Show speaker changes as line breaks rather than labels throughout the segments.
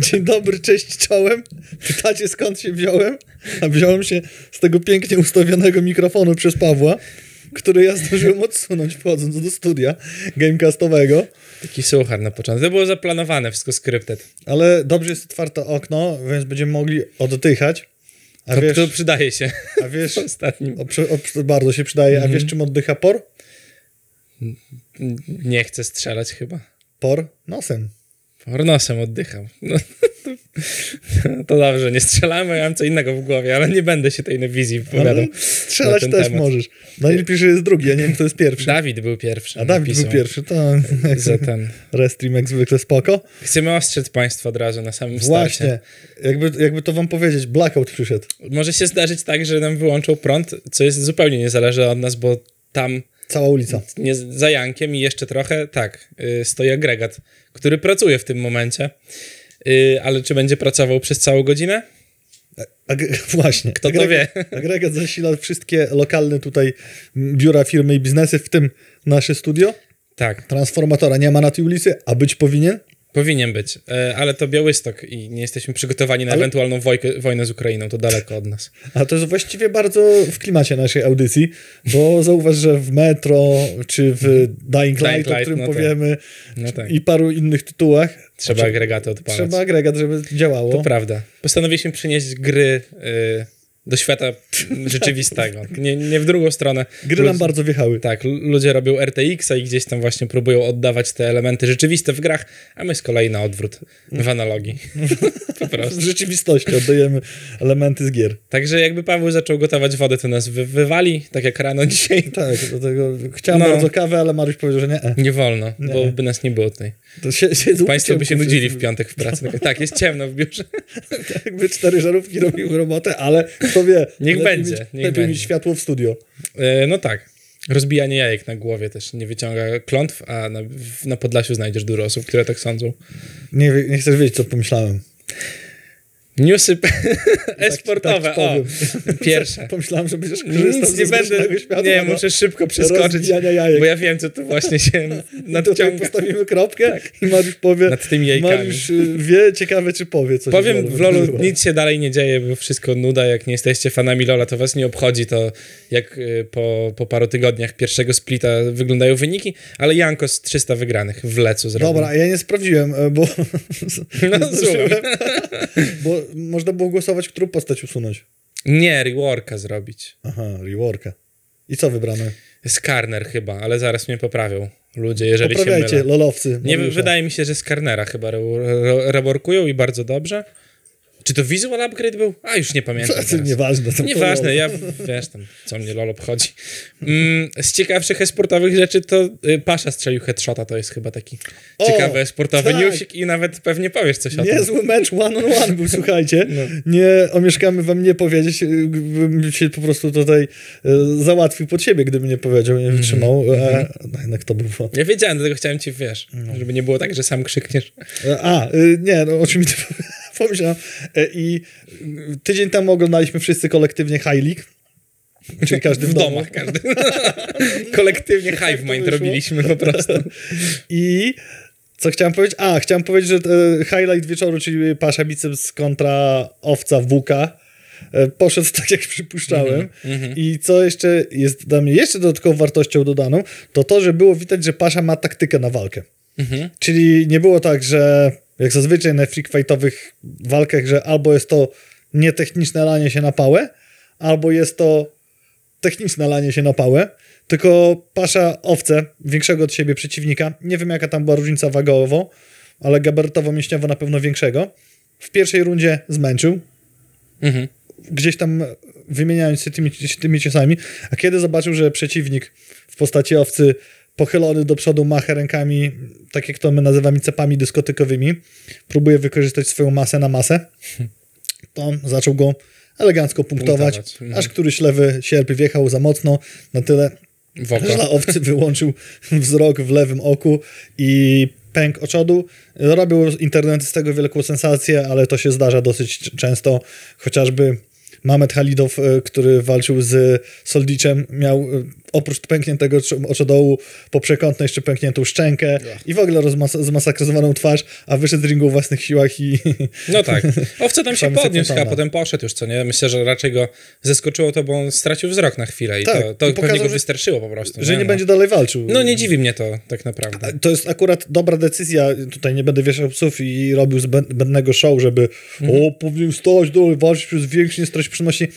Dzień dobry, cześć, czołem. Pytacie skąd się wziąłem? A wziąłem się z tego pięknie ustawionego mikrofonu przez Pawła, który ja zdążyłem odsunąć wchodząc do studia gamecastowego.
Taki suchar na początku. To było zaplanowane, wszystko scripted.
Ale dobrze jest otwarte okno, więc będziemy mogli oddychać. A
To,
wiesz,
to przydaje się
a wiesz
ostatnim.
o, o, bardzo się przydaje. A wiesz czym oddycha por?
Nie chcę strzelać chyba.
Por nosem.
Ornosem oddycham. No, to, to dobrze, nie strzelamy, ja mam co innego w głowie, ale nie będę się tej wizji wypowiadał.
Ale strzelać
na ten
też
temat.
możesz. Najlepiej jest drugi, ja nie wiem kto jest pierwszy.
Dawid był pierwszy.
A Dawid
napisał,
był pierwszy, to
Za ten.
Restream jak zwykle spoko.
Chcemy ostrzec państwa od razu na samym starcie.
Właśnie, jakby, jakby to wam powiedzieć, blackout przyszedł.
Może się zdarzyć tak, że nam wyłączą prąd, co jest zupełnie nie zależy od nas, bo tam
Cała ulica.
nie, za Jankiem i jeszcze trochę, tak, y, stoi agregat, który pracuje w tym momencie. Y, ale czy będzie pracował przez całą godzinę?
Właśnie.
Kto to wie?
Agregat zasila wszystkie lokalne tutaj biura, firmy i biznesy, w tym nasze studio.
Tak,
Transformatora nie ma na tej ulicy, a być powinien.
Powinien być, y, ale to Białystok i nie jesteśmy przygotowani na
Ale-
ewentualną wojkę, wojnę z Ukrainą, to daleko od nas.
A to jest właściwie bardzo w klimacie naszej audycji, bo zauważ, że w Metro, czy w Dying Light, o
Light,
którym
no tak.
powiemy,
No tak,
i paru innych tytułach,
trzeba
Znaczy,
agregaty odpalać.
trzeba agregat, żeby działało.
To prawda. Postanowiliśmy przynieść gry y, do świata rzeczywistego. Nie, nie w drugą stronę.
Gry nam
Lud-
bardzo wjechały.
Tak, ludzie robią RTX-a i gdzieś tam właśnie próbują oddawać te elementy rzeczywiste w grach, a my z kolei na odwrót w analogii. po prostu.
W rzeczywistości oddajemy elementy z gier.
Także jakby Paweł zaczął gotować wodę, to nas wy- wywali, tak jak rano dzisiaj.
Tak, do tego chciałem
No.
bardzo kawę, ale Mariusz powiedział, że nie. e.
Nie wolno,
Nie.
bo by nas nie było tutaj.
To się, się
Państwo by się nudzili w piątek w pracy. Tak, jest ciemno w biurze.
Jakby cztery żarówki robiły robotę, ale kto wie.
Niech
lepiej
będzie,
Mieć,
niech
lepiej mieć
będzie.
światło w studio.
E, No tak. Rozbijanie jajek na głowie też nie wyciąga klątw, a na, na Podlasiu znajdziesz dużo osób, które tak sądzą.
Nie, nie chcesz wiedzieć, co pomyślałem.
Newsy e-sportowe,
tak ci
o, pierwsze.
Pomyślałem, że będziesz korzystał
Nic nie będę,
światła
nie,
do
muszę szybko przeskoczyć, bo ja wiem, co tu właśnie się nadciąga.
postawimy kropkę i Mariusz powie,
Tak. Nad tymi jajkami.
Mariusz y, wie, ciekawe czy powie coś.
Powiem, w LoLu
wydarzyło.
nic się dalej nie dzieje, bo wszystko nuda, jak nie jesteście fanami LoLa, to was nie obchodzi to, jak y, po, po paru tygodniach pierwszego splita wyglądają wyniki, ale Jankos 300 wygranych w lecu zrobił.
Dobra, ja nie sprawdziłem, e, bo,
No,
nie bo można było głosować, którą postać usunąć.
Nie, reworka zrobić.
Aha, reworka. I co wybrano?
Skarner chyba, ale zaraz mnie poprawią ludzie, jeżeli się
Poprawiajcie,
mylę.
lolowcy.
Nie, wydaje mi się, że Skarnera chyba re, re, reworkują i bardzo dobrze. Czy to visual upgrade był? A, już nie pamiętam
To
teraz.
Nieważne. to
Nieważne, ja wiesz tam, co mnie LOL obchodzi. Mm, z ciekawszych e-sportowych rzeczy to y, Pasza strzelił headshota, to jest chyba taki
O,
ciekawy e-sportowy
tak.
newsik i nawet pewnie powiesz coś o tym.
Niezły mecz one on one był, słuchajcie.
No.
Nie omieszkamy wam nie powiedzieć, y, bym się po prostu tutaj y, załatwił pod siebie, gdyby nie powiedział, nie wytrzymał. E, no jednak to było.
Ja wiedziałem, dlatego chciałem ci, wiesz,
No.
żeby nie było tak, że sam krzykniesz.
E, A, y, nie, no o czym mi to pomyślałem. E, I y, tydzień temu oglądaliśmy wszyscy kolektywnie High League. Czyli każdy w,
W domach każdy. Kolektywnie Hive
to
Mind robiliśmy po prostu.
I co chciałem powiedzieć? A, chciałem powiedzieć, że e, highlight wieczoru, czyli Pasza Biceps kontra Owca Wuka, e, poszedł tak, jak przypuszczałem.
Mhm,
I co jeszcze jest dla mnie jeszcze dodatkową wartością dodaną, to to, że było widać, że Pasza ma taktykę na walkę.
Mhm.
Czyli nie było tak, że jak zazwyczaj na freak fightowych walkach, że albo jest to nietechniczne lanie się na pałę, albo jest to techniczne lanie się na pałę, tylko pasza owce większego od siebie przeciwnika, nie wiem jaka tam była różnica wagowo, ale gabarytowo-mięśniowo na pewno większego, w pierwszej rundzie zmęczył,
Mhm.
gdzieś tam wymieniając się tymi, tymi ciosami, a kiedy zobaczył, że przeciwnik w postaci owcy pochylony do przodu macha rękami, tak jak to my nazywamy cepami dyskotykowymi, próbuje wykorzystać swoją masę na masę, to zaczął go elegancko punktować,
Punktować, mhm.
aż któryś lewy sierp wjechał za mocno, na tyle, że dla owcy wyłączył wzrok w lewym oku i pęk oczodu. Robił internety z tego wielką sensację, ale to się zdarza dosyć często, chociażby Mamet Halidow, e, który walczył z Soldiczem, miał e, oprócz pękniętego oczodołu po przekątnej jeszcze pękniętą szczękę i w ogóle rozmas- zmasakryzowaną twarz, a wyszedł z ringu o własnych siłach i
No tak. Owca tam się podniósł, a potem poszedł już, co nie? Myślę, że raczej go zaskoczyło to, bo on stracił wzrok na chwilę i
Tak,
to, to
i
pewnie
pokazał,
go wystarczyło po prostu.
że nie
no.
będzie dalej walczył.
No nie dziwi mnie to tak naprawdę.
To jest akurat dobra decyzja. Tutaj nie będę wieszał psów i robił zbędnego show, żeby
Mhm.
o, powinien stać dalej, walczyć przez większy, nie stracić przyszłości.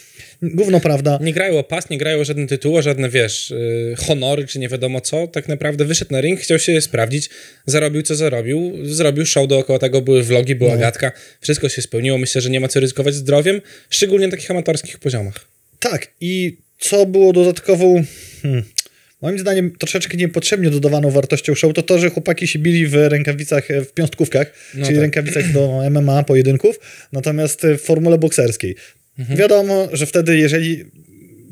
Gówno prawda.
Nie grają o pas, nie grają o żadne tytuły, żadne, wiesz, yy, honory, czy nie wiadomo co. Tak naprawdę wyszedł na ring, chciał się sprawdzić, zarobił co zarobił, zrobił show dookoła tego, były vlogi, była
No.
gadka, wszystko się spełniło. Myślę, że nie ma co ryzykować zdrowiem, szczególnie na takich amatorskich poziomach.
Tak, i co było dodatkową, hmm, moim zdaniem troszeczkę niepotrzebnie dodawaną wartością show, to to, że chłopaki się bili w rękawicach, e, w piąstkówkach,
No
czyli
tak.
rękawicach do MMA, pojedynków, natomiast w formule bokserskiej.
Mhm.
Wiadomo, że wtedy, jeżeli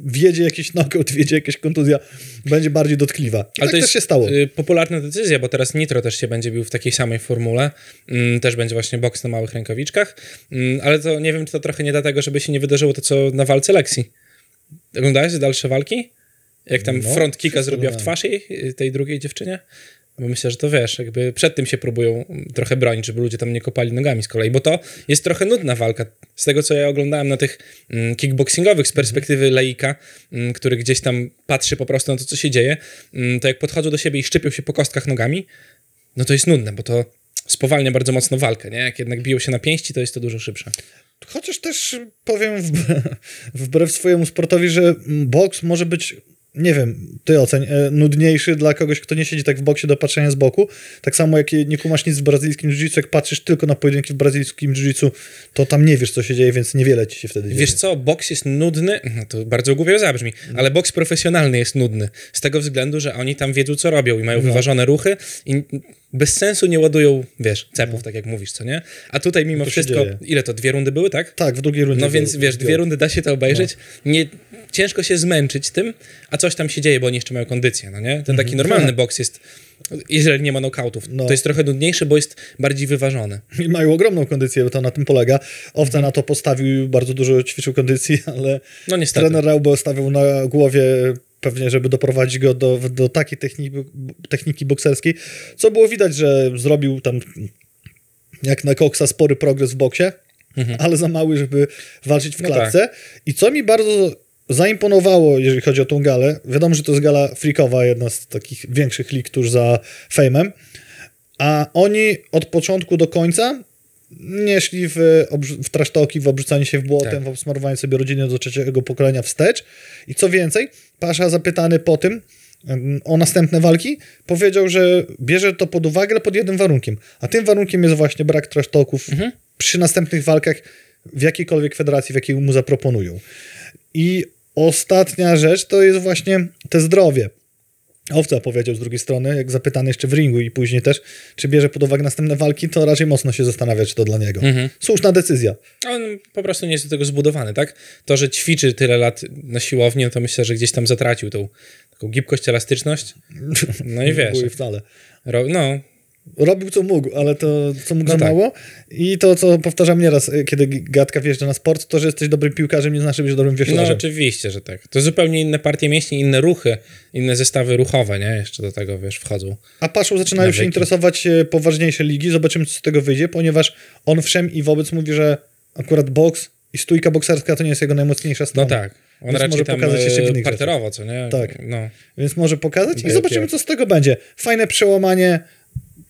wjedzie jakiś knockout, wjedzie jakaś kontuzja, będzie bardziej dotkliwa. I tak
to
też
jest
się stało.
y, popularna decyzja, bo teraz Nitro też się będzie bił w takiej samej formule. Mm, też będzie właśnie boks na małych rękawiczkach. Mm, ale to nie wiem, czy to trochę nie dlatego, żeby się nie wydarzyło to, co na walce Lexi. Oglądałeś dalsze walki? Jak tam
No,
front kicka
wszystko
zrobiła w
oglądałem.
twarz jej, y, tej drugiej dziewczynie? Bo myślę, że to wiesz, jakby przed tym się próbują trochę bronić, żeby ludzie tam nie kopali nogami z kolei, bo to jest trochę nudna walka. Z tego, co ja oglądałem na tych mm, kickboxingowych z perspektywy laika, mm, który gdzieś tam patrzy po prostu na to, co się dzieje, mm, to jak podchodzą do siebie i szczypią się po kostkach nogami, no to jest nudne, bo to spowalnia bardzo mocno walkę, nie? Jak jednak biją się na pięści, to jest to dużo szybsze.
Chociaż też powiem wbrew, wbrew swojemu sportowi, że boks może być, nie wiem, ty oceń, e, nudniejszy dla kogoś, kto nie siedzi tak w boksie do patrzenia z boku. Tak samo jak nie kumasz nic w brazylijskim jiu-jitsu, jak patrzysz tylko na pojedynki w brazylijskim jiu-jitsu, to tam nie wiesz, co się dzieje, więc niewiele ci się wtedy dzieje.
Wiesz co, boks jest nudny, no to bardzo głupio zabrzmi, ale boks profesjonalny jest nudny. Z tego względu, że oni tam wiedzą, co robią i mają
No.
wyważone ruchy i bez sensu nie ładują, wiesz, cepów, tak jak mówisz, co nie? A tutaj mimo
No się
wszystko,
dzieje.
ile to, dwie rundy były, tak?
Tak, w drugiej rundzie.
No więc wiesz, dwie rundy da się to obejrzeć. Nie, ciężko się zmęczyć tym, a coś tam się dzieje, bo oni jeszcze mają kondycję, no nie? Ten taki normalny
Tak.
boks jest, jeżeli nie ma knockoutów,
No.
to jest trochę nudniejszy, bo jest bardziej wyważony.
I mają ogromną kondycję, bo to na tym polega. Owca na to postawił, bardzo dużo ćwiczył kondycji, ale
No niestety.
trener Raubo stawiał na głowie pewnie, żeby doprowadzić go do, do takiej techniki, techniki bokserskiej, co było widać, że zrobił tam jak na koksa spory progres w boksie, ale za mały, żeby walczyć w
Mhm. No
klatce. I co mi bardzo zaimponowało, jeżeli chodzi o tą galę, wiadomo, że to jest gala freakowa, jedna z takich większych lig tuż za fejmem, a oni od początku do końca nie szli w, w trasztoki, w obrzucanie się w błotem,
Tak.
w obsmarowanie sobie rodziny do trzeciego pokolenia wstecz. I co więcej, Pasza zapytany po tym, em, o następne walki, powiedział, że bierze to pod uwagę, ale pod jednym warunkiem. A tym warunkiem jest właśnie brak trasztoków
Mhm.
przy następnych walkach w jakiejkolwiek federacji, w jakiej mu zaproponują. I ostatnia rzecz to jest właśnie te zdrowie. Owca powiedział z drugiej strony, jak zapytany jeszcze w ringu i później też, czy bierze pod uwagę następne walki, to raczej mocno się zastanawia, czy to dla niego.
Mhm.
Słuszna decyzja.
On po prostu nie jest do tego zbudowany, tak? To, że ćwiczy tyle lat na siłowni, no to myślę, że gdzieś tam zatracił tą taką gibkość, elastyczność. No i
Nie
wiesz,
jej wcale.
ro, no,
Robił co mógł, ale to co mógł
No
za
tak.
mało. I to, co powtarzam nieraz, y, kiedy gadka wjeżdża na sport, to, że jesteś dobrym piłkarzem, nie znaczy, że jesteś dobrym
no
wioślarzem.
oczywiście, że tak. To zupełnie inne partie mięśni, inne ruchy, inne zestawy ruchowe, nie? Jeszcze do tego, wiesz, wchodzą.
A Paszą zaczynają się interesować e, poważniejsze ligi. Zobaczymy, co z tego wyjdzie, ponieważ on wszem i wobec mówi, że akurat boks i stójka bokserska to nie jest jego najmocniejsza
No
strona.
tak. On
Więc
raczej
może pokazać jeszcze w
e,
innych
parterowo, co nie?
Tak.
No.
Więc może pokazać i zobaczymy, co z tego będzie. Fajne przełamanie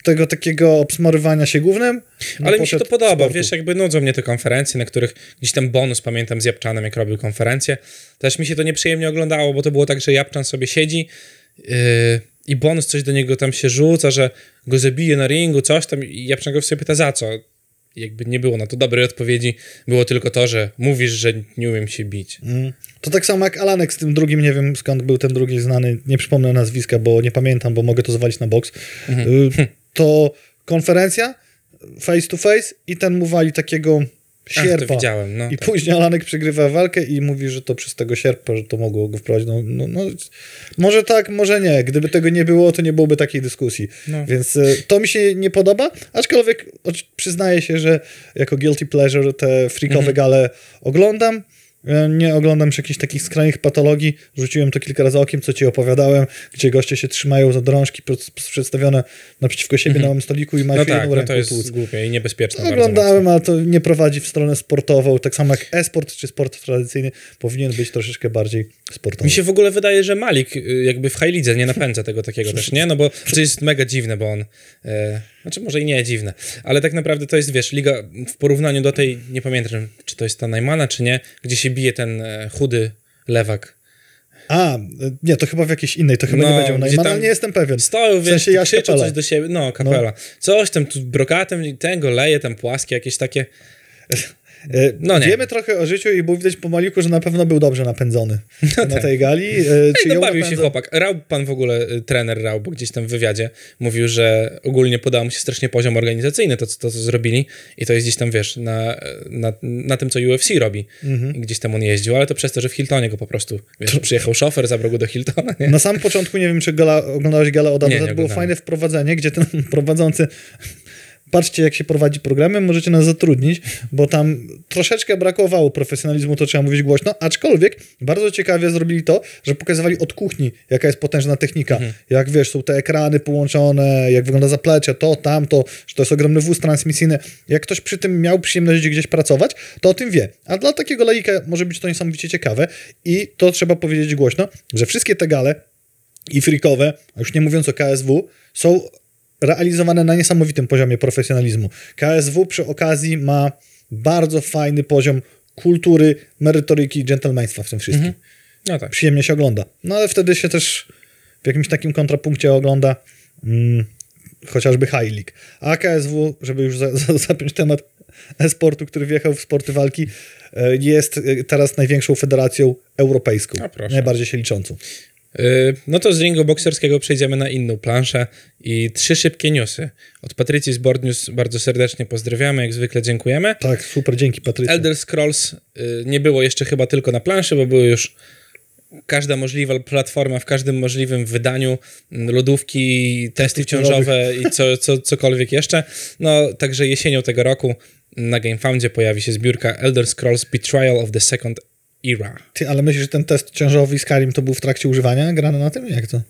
tego takiego obsmarywania się głównym. No,
Ale mi się to podoba,
sportu.
wiesz, jakby nudzą mnie te konferencje, na których gdzieś tam bonus, pamiętam z Japczanem, jak robił konferencję, też mi się to nieprzyjemnie oglądało, bo to było tak, że Japczan sobie siedzi yy, i bonus coś do niego tam się rzuca, że go zabije na ringu, coś tam i Japczan go sobie pyta za co. Jakby nie było na to dobrej odpowiedzi, było tylko to, że mówisz, że nie umiem się bić.
Mm. To tak samo jak Alanek z tym drugim, nie wiem skąd był ten drugi znany, nie przypomnę nazwiska, bo nie pamiętam, bo mogę to zwalić na boks.
Mhm.
Y, To konferencja face to face i ten mu wali takiego
Ach,
sierpa.
to widziałem, no.
I
tak.
później Alanek przegrywa walkę i mówi, że to przez tego sierpa, że to mogło go wprowadzić. No, no, no, może tak, może nie. Gdyby tego nie było, to nie byłoby takiej dyskusji.
No.
Więc y, to mi się nie podoba, aczkolwiek przyznaję się, że jako guilty pleasure te freakowe
Mhm.
gale oglądam. Nie oglądam już jakichś takich skrajnych patologii. Rzuciłem to kilka razy okiem, co ci opowiadałem, gdzie goście się trzymają za drążki pr- przedstawione naprzeciwko siebie na małym stoliku i mają
No
jedną
tak, no
ręką
to jest
tłuc.
głupie i niebezpieczne
Oglądałem, ale to nie prowadzi w stronę sportową. Tak samo jak e-sport czy sport tradycyjny powinien być troszeczkę bardziej sportowy.
Mi się w ogóle wydaje, że Malik y, jakby w High nie napędza tego takiego też, nie? No bo to jest mega dziwne, bo on... E, znaczy może i nie dziwne, ale tak naprawdę to jest, wiesz, liga w porównaniu do tej, nie pamiętam, czy to jest ta Najmana, czy nie, gdzie się bije ten e, chudy lewak.
A, nie, to chyba w jakiejś innej, to chyba
No,
nie będzie
tam
nie jestem pewien.
Stoją,
W
wiesz,
sensie
krzyczą
Kapela.
coś do siebie, no, kapela. Coś tam tu brokatem, i ten go leje, tam płaskie, jakieś takie...
E,
No nie.
Wiemy trochę o życiu i było widać po Maliku, że na pewno był dobrze napędzony na tej gali. E,
No
czy
i
ją
dobawił się chłopak. Rał pan w ogóle, y, trener Rał, bo gdzieś tam w wywiadzie mówił, że ogólnie podał mu się strasznie poziom organizacyjny, to, co- to co zrobili i to jest gdzieś tam, wiesz, na, na, na tym, co UFC robi.
Mhm.
Gdzieś tam on jeździł, ale to przez to, że w Hiltonie go po prostu, wiesz, przyjechał szofer, zabrał go do Hiltona, nie?
Na samym początku, nie wiem, czy gala, oglądałeś galę od
nie
było fajne wprowadzenie, gdzie ten prowadzący patrzcie, jak się prowadzi programy, możecie nas zatrudnić, bo tam troszeczkę brakowało profesjonalizmu, to trzeba mówić głośno, aczkolwiek bardzo ciekawie zrobili to, że pokazywali od kuchni, jaka jest potężna technika. Jak wiesz, są te ekrany połączone, jak wygląda zaplecze, to, tamto, że to jest ogromny wóz transmisyjny. Jak ktoś przy tym miał przyjemność gdzieś pracować, to o tym wie. A dla takiego laika może być to niesamowicie ciekawe i to trzeba powiedzieć głośno, że wszystkie te gale i freakowe, a już nie mówiąc o KSW, są realizowane na niesamowitym poziomie profesjonalizmu. KSW przy okazji ma bardzo fajny poziom kultury, merytoryki i dżentelmeństwa w tym wszystkim.
No tak.
Przyjemnie się ogląda. No ale wtedy się też w jakimś takim kontrapunkcie ogląda mm, chociażby High League. A KSW, żeby już za, za, zapiąć temat e-sportu, który wjechał w sporty walki, e, jest e, teraz największą federacją europejską.
Proszę.
najbardziej się liczącą.
Y, No to z ringu bokserskiego przejdziemy na inną planszę i trzy szybkie newsy. Od Patrycji z Board News bardzo serdecznie pozdrawiamy, jak zwykle dziękujemy.
Tak, super, dzięki Patrycja.
Elder Scrolls y, nie było jeszcze chyba tylko na planszy, bo były już każda możliwa platforma w każdym możliwym wydaniu, mm, lodówki, testy ciążowe i co, co, cokolwiek jeszcze. No, także jesienią tego roku na GameFoundzie pojawi się zbiórka Elder Scrolls Betrayal of the Second Era.
Ty, ale myślisz, że ten test ciążowy Skyrim to był w trakcie używania grany na tym? Jak to?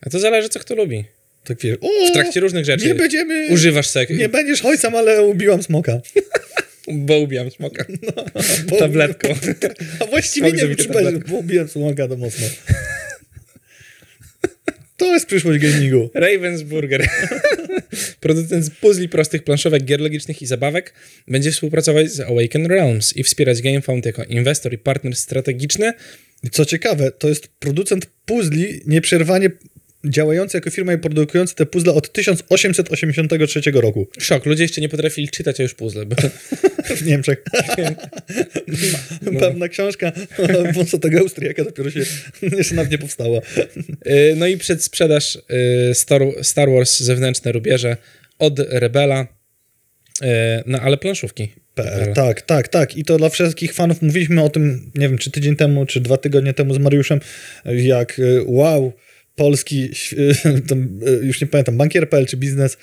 A to zależy, co kto lubi.
Tak wiesz, o,
W trakcie różnych rzeczy
nie będziemy...
używasz sek,
Nie będziesz ojcem, ale ubiłam smoka.
bo ubijam smoka
Bo-
tabletką.
A właściwie
Smok
nie wiem, czy będzie,
tabletką.
bo ubiłem smoka to mocno. To jest przyszłość gamingu.
Ravensburger, producent z puzli prostych planszówek, gier logicznych i zabawek, będzie współpracować z Awaken Realms i wspierać GameFound jako inwestor i partner strategiczny.
Co ciekawe, to jest producent puzli nieprzerwanie działający jako firma i produkujący te puzzle od 1883 roku
Szok, ludzie jeszcze nie potrafili czytać, a już puzzle. Bo...
w Niemczech. Pewna książka Wąsatego Austriaka dopiero się jeszcze nawet nie powstała.
Y, No i przedsprzedaż y, Star, Star Wars zewnętrzne rubieże od Rebela, y, no ale planszówki.
PL. Tak, tak, tak. I to dla wszystkich fanów. Mówiliśmy o tym, nie wiem, czy tydzień temu, czy dwa tygodnie temu z Mariuszem, jak wow, polski, już nie pamiętam, bankier.pl czy biznes.pl od-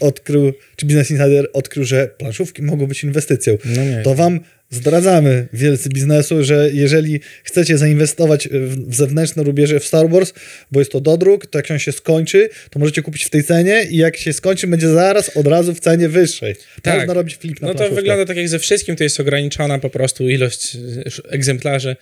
odkrył, czy Business Insider odkrył, że planszówki mogą być inwestycją.
No.
To wam zdradzamy, wielcy biznesu, że jeżeli chcecie zainwestować w zewnętrzne rubieże w Star Wars, bo jest to dodruk, to jak się on się skończy, to możecie kupić w tej cenie i jak się skończy, będzie zaraz od razu w cenie wyższej.
Tak.
Można robić flip na
No to
planszówkę.
wygląda tak jak ze wszystkim, to jest ograniczona po prostu ilość y, egzemplarzy.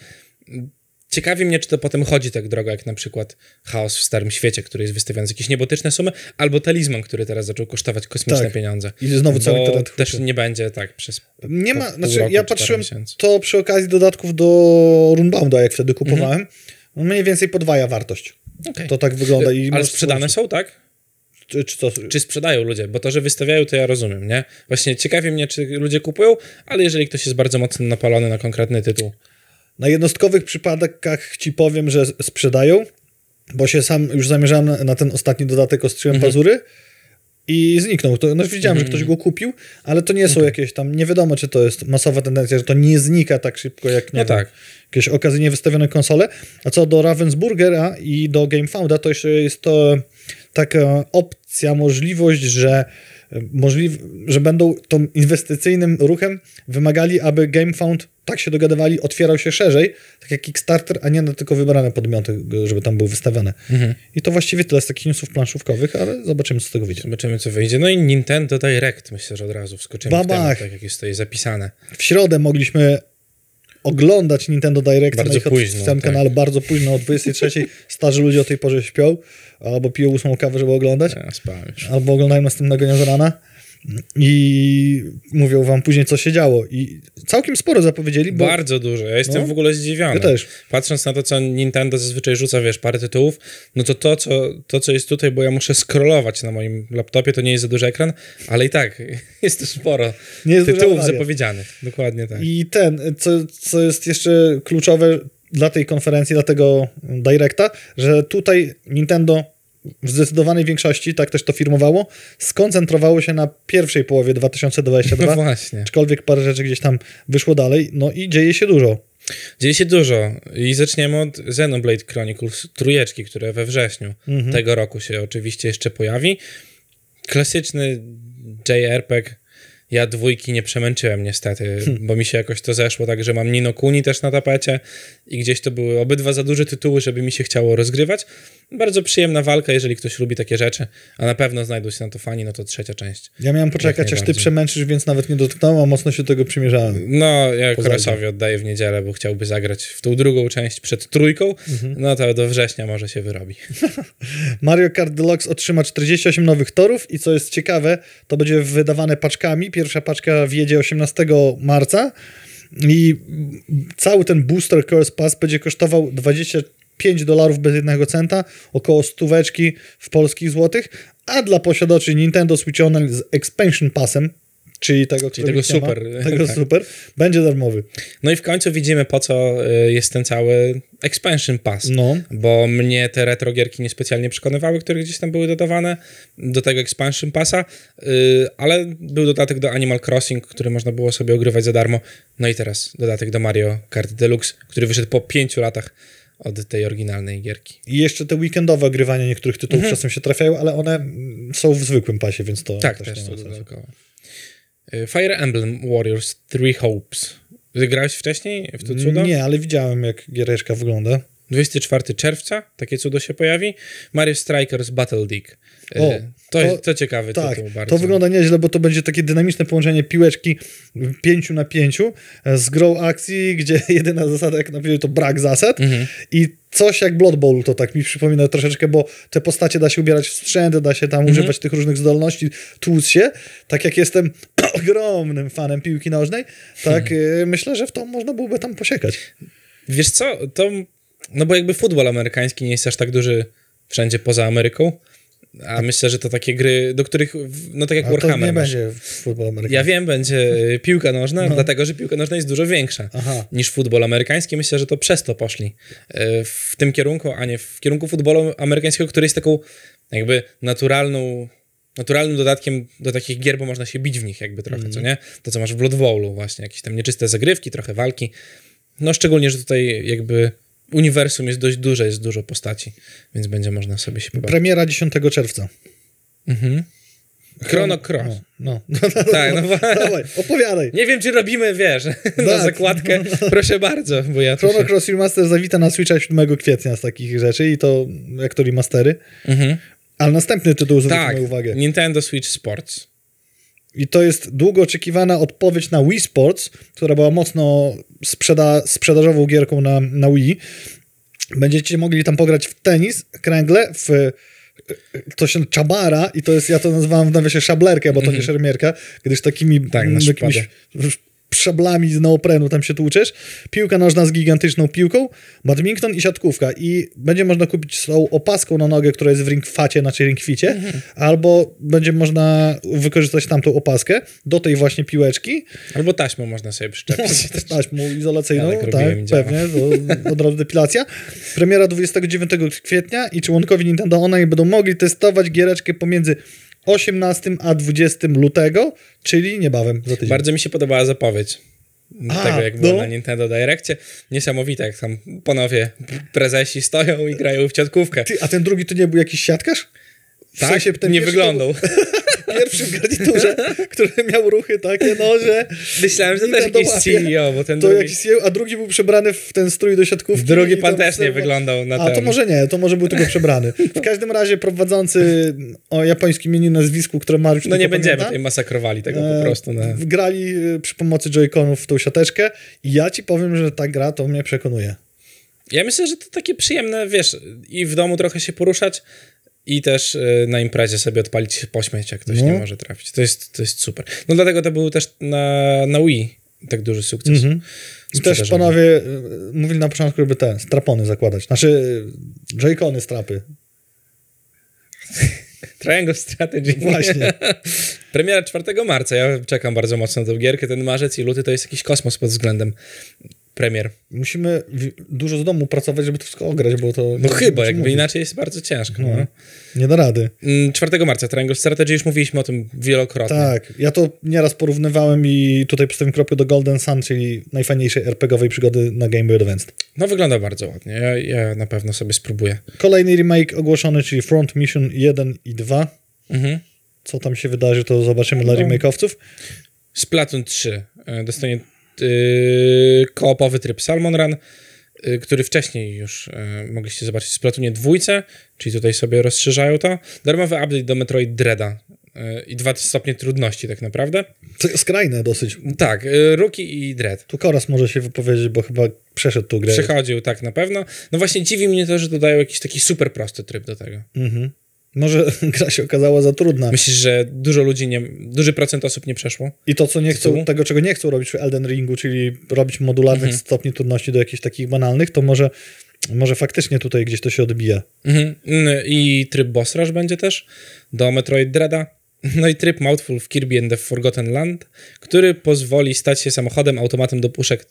Ciekawi mnie, czy to potem chodzi tak drogo, jak na przykład Chaos w Starym Świecie, który jest wystawiany za jakieś niebotyczne sumy, albo Talizman, który teraz zaczął kosztować kosmiczne
Tak.
pieniądze.
I znowu cały internet
też nie będzie tak przez...
Nie ma,
pół
znaczy
roku,
ja patrzyłem to przy okazji dodatków do Runbounda, jak wtedy kupowałem.
Mhm.
No Mniej więcej podwaja wartość.
Okej.
To tak wygląda. I
Ale sprzedane są, tak?
Czy, czy co?
Czy sprzedają ludzie? Bo to, że wystawiają, to ja rozumiem, nie? Właśnie ciekawi mnie, czy ludzie kupują, ale jeżeli ktoś jest bardzo mocno napalony na konkretny tytuł,
Na jednostkowych przypadkach ci powiem, że sprzedają, bo się sam już zamierzałem na, na ten ostatni dodatek ostrzyłem
Mhm.
pazury i zniknął. To, no, widziałem, że ktoś go kupił, ale to nie są jakieś tam, nie wiadomo, czy to jest masowa tendencja, że to nie znika tak szybko, jak nie
No
wiem,
tak.
jakieś okazyjnie wystawione konsole. A co do Ravensburgera i do GameFounda, to jeszcze jest to taka opcja, możliwość, że możliw, że będą tą inwestycyjnym ruchem wymagali, aby GameFound tak się dogadywali, otwierał się szerzej, tak jak Kickstarter, a nie na tylko wybrane podmioty, żeby tam były wystawione.
Mhm.
I to właściwie tyle z takich newsów planszówkowych, ale zobaczymy, co z tego wyjdzie.
Zobaczymy, co wyjdzie. No i Nintendo Direct, myślę, że od razu wskoczymy w
Babach.
temat, tak jak jest tutaj zapisane.
W środę mogliśmy oglądać Nintendo Direct
Bardzo
na ich
późno,
oficjalnym
tak.
kanale bardzo późno, o 23. Starzy ludzie o tej porze śpią, albo piją ósmą kawę, żeby oglądać.
Ja spałem już.
albo oglądają następnego dnia z rana i mówią wam później, co się działo. I całkiem sporo zapowiedzieli, bo
Bardzo dużo. Ja jestem
No.
w ogóle zdziwiony.
Ja też.
Patrząc na to, co Nintendo zazwyczaj rzuca, wiesz, parę tytułów, no to to co, to, co jest tutaj, bo ja muszę scrollować na moim laptopie, to nie jest za duży ekran, ale i tak jest to sporo
Nie jest
tytułów zapowiedzianych. Dokładnie tak.
i ten, co, co jest jeszcze kluczowe dla tej konferencji, dla tego Directa, że tutaj Nintendo w zdecydowanej większości, tak też to firmowało, skoncentrowało się na pierwszej połowie 2022,
No właśnie.
aczkolwiek parę rzeczy gdzieś tam wyszło dalej, no i dzieje się dużo.
Dzieje się dużo i zaczniemy od Xenoblade Chronicles trójeczki, które we wrześniu
Mhm.
tego roku się oczywiście jeszcze pojawi. Klasyczny JRPG. Ja dwójki nie przemęczyłem niestety,
Hmm.
bo mi się jakoś to zeszło, tak że mam Nino Kuni też na tapecie i gdzieś to były obydwa za duże tytuły, żeby mi się chciało rozgrywać. Bardzo przyjemna walka, jeżeli ktoś lubi takie rzeczy, a na pewno znajdą się na to fani, no to trzecia część.
Ja miałem poczekać, aż ty przemęczysz, więc nawet nie dotknąłem, a mocno się tego przymierzałem.
No, ja Korasowi oddaję w niedzielę, bo chciałby zagrać w tą drugą część przed trójką,
Mhm.
no to do września może się wyrobi.
Mario Kart Deluxe otrzyma 48 nowych torów i co jest ciekawe, to będzie wydawane paczkami. Pierwsza paczka wjedzie 18 marca i cały ten Booster Curse Pass będzie kosztował 25 dolarów bez jednego centa, około stóweczki w polskich złotych, a dla posiadaczy Nintendo Switch Online z Expansion Passem, czyli tego,
Czyli tego
nie ma,
super,
tego
tak.
super, będzie darmowy.
No i w końcu widzimy, po co y, jest ten cały expansion pass.
No.
Bo mnie te retro gierki niespecjalnie przekonywały, które gdzieś tam były dodawane do tego expansion passa, y, ale był dodatek do Animal Crossing, który można było sobie ogrywać za darmo. No i teraz dodatek do Mario Kart Deluxe, który wyszedł po pięciu latach od tej oryginalnej gierki.
I jeszcze te weekendowe ogrywania niektórych tytułów czasem się trafiają, ale one mm, są w zwykłym pasie, więc to
Tak,
też
też
nie ma sensu.
Y, Fire Emblem Warriors Three Hopes. Grałeś wcześniej w to cudo?
Nie, ale widziałem, jak giereczka wygląda.
24 czerwca takie cudo się pojawi. Mario Strikers Battle League. Y,
O,
to,
to-
to, ciekawy
Tak,
bardzo.
to wygląda nieźle, bo to będzie takie dynamiczne połączenie piłeczki 5 na 5 z grą akcji, gdzie jedyna zasada, jak na powiedział, to brak zasad.
Mhm.
I coś jak Blood Bowl to tak mi przypomina troszeczkę, bo te postacie da się ubierać w sprzęt, da się tam
Mhm.
używać tych różnych zdolności, tłuc się. Tak jak jestem ogromnym fanem piłki nożnej, tak
Mhm.
y, myślę, że w to można byłoby tam posiekać.
Wiesz co, to... No bo jakby futbol amerykański nie jest aż tak duży wszędzie poza Ameryką, a myślę, że to takie gry, do których, no tak jak
A to
Warhammer
nie
masz.
będzie futbol amerykański.
Ja wiem, będzie piłka nożna, dlatego, że piłka nożna jest dużo większa
Aha.
niż futbol amerykański. Myślę, że to przez to poszli y, w tym kierunku, a nie w kierunku futbolu amerykańskiego, który jest taką jakby naturalną, naturalnym dodatkiem do takich gier, bo można się bić w nich jakby trochę, co nie? To, co masz w Blood Bowlu właśnie, jakieś tam nieczyste zagrywki, trochę walki. No szczególnie, że tutaj jakby uniwersum jest dość duże, jest dużo postaci, więc będzie można sobie się pobawić.
Premiera 10 czerwca.
Mhm. Chrono Cross.
No, no.
Tak, no
Dawaj, opowiadaj.
Nie wiem, czy robimy, wiesz, na
Tak.
zakładkę. Proszę bardzo, bo ja
Chrono
się...
Cross Remaster zawita na Switcha 7 kwietnia z takich rzeczy i to jak to remastery.
Mhm.
Ale następny tytuł zwróć
Tak,
uwagę.
Nintendo Switch Sports.
I to jest długo oczekiwana odpowiedź na Wii Sports, która była mocno sprzeda sprzedażową gierką na, na Wii. Będziecie mogli tam pograć w tenis, kręgle, w to się czabara i to jest, ja to nazywam w nawiasie szablerkę, bo to nie szermierka, gdyż takimi
Mhm. Tak,
jakimiś szablami z neoprenu tam się tłuczesz. Piłka nożna z gigantyczną piłką, badminton i siatkówka. I będzie można kupić z tą opaską na nogę, która jest w ringfacie, znaczy ringficie,
Mhm.
albo będzie można wykorzystać tamtą opaskę do tej właśnie piłeczki,
Albo taśmą można sobie przyczepić.
też taśmą izolacyjną,
Ja tak
tak, pewnie, to od razu depilacja. Premiera 29 kwietnia i członkowie Nintendo Online będą mogli testować giereczkę pomiędzy 18 a 20 lutego, czyli niebawem za tydzień.
Bardzo mi się podobała zapowiedź
A,
tego, jak było
no.
na Nintendo Direccie. Niesamowite, jak tam panowie prezesi stoją i grają w ciatkówkę.
Ty, a ten drugi to nie był jakiś siatkarz? W
Tak?
sensie ten
nie wyglądał.
Pierwszy w garniturze, który miał ruchy takie, no, że...
Myślałem, że też jakiś. CEO, bo ten
To
drugi,
jakiś CEO, a drugi był przebrany w ten strój do siatkówki.
drugi pan też nie wyglądał na
A
ten.
to może nie, to może był tylko przebrany. W każdym razie prowadzący o japońskim imieniu nazwisku, które Mariusz
No
tylko
nie będziemy
pamięta,
tutaj masakrowali tego
e,
po prostu. No.
Grali e, przy pomocy Joy-Conów w tą siateczkę i ja ci powiem, że ta gra to mnie przekonuje.
Ja myślę, że to takie przyjemne, wiesz, i w domu trochę się poruszać i też y, na imprezie sobie odpalić się pośmiać, jak ktoś
No.
nie może trafić. To jest, to jest super. No dlatego to był też na, na Wii tak duży sukces.
Mhm. I też panowie e, mówili na początku, żeby te strapony zakładać. Znaczy e, Joy-Cony strapy.
Triangle Strategy.
Właśnie.
Premiera 4 marca. Ja czekam bardzo mocno na tę gierkę. Ten marzec i luty to jest jakiś kosmos pod względem premier.
Musimy dużo z domu pracować, żeby to wszystko ograć, bo to...
No
to
chyba, jakby
mówić.
inaczej jest bardzo ciężko.
No.
No.
Nie da rady.
Mm, 4 marca Triangle Strategy, już mówiliśmy o tym wielokrotnie.
Tak, ja to nieraz porównywałem i tutaj postawiłem kropkę do Golden Sun, czyli najfajniejszej RPGowej przygody na Game Boy Advance.
No wygląda bardzo ładnie. Ja, ja na pewno sobie spróbuję.
Kolejny remake ogłoszony, czyli Front Mission 1 i 2.
Mhm.
Co tam się wydarzy, to zobaczymy dla
No.
remake'owców.
Splatoon 3 e, dostanie yy, koopowy tryb Salmon Run, y, który wcześniej już e, mogliście zobaczyć w Splatoonie dwójce, czyli tutaj sobie rozszerzają to. Darmowy update do Metroid Dreada i dwa stopnie trudności tak naprawdę.
To jest skrajne dosyć.
Tak, Rookie i Dread.
Tu Koras może się wypowiedzieć, bo chyba przeszedł tą grę.
Przechodził tak na pewno. No właśnie dziwi mnie to, że dodają jakiś taki super prosty tryb do tego.
Mhm. Może gra się okazała za trudna.
Myślisz, że dużo ludzi, nie, duży procent osób nie przeszło?
I to, co nie chcą, tego, czego nie chcą robić w Elden Ringu, czyli robić modularnych
Mhm.
stopni trudności do jakichś takich banalnych, to może, może faktycznie tutaj gdzieś to się odbija.
Mhm. Mm, I tryb Boss Rush będzie też do Metroid Dreada. No i tryb Mouthful w Kirby and the Forgotten Land, który pozwoli stać się samochodem, automatem do puszek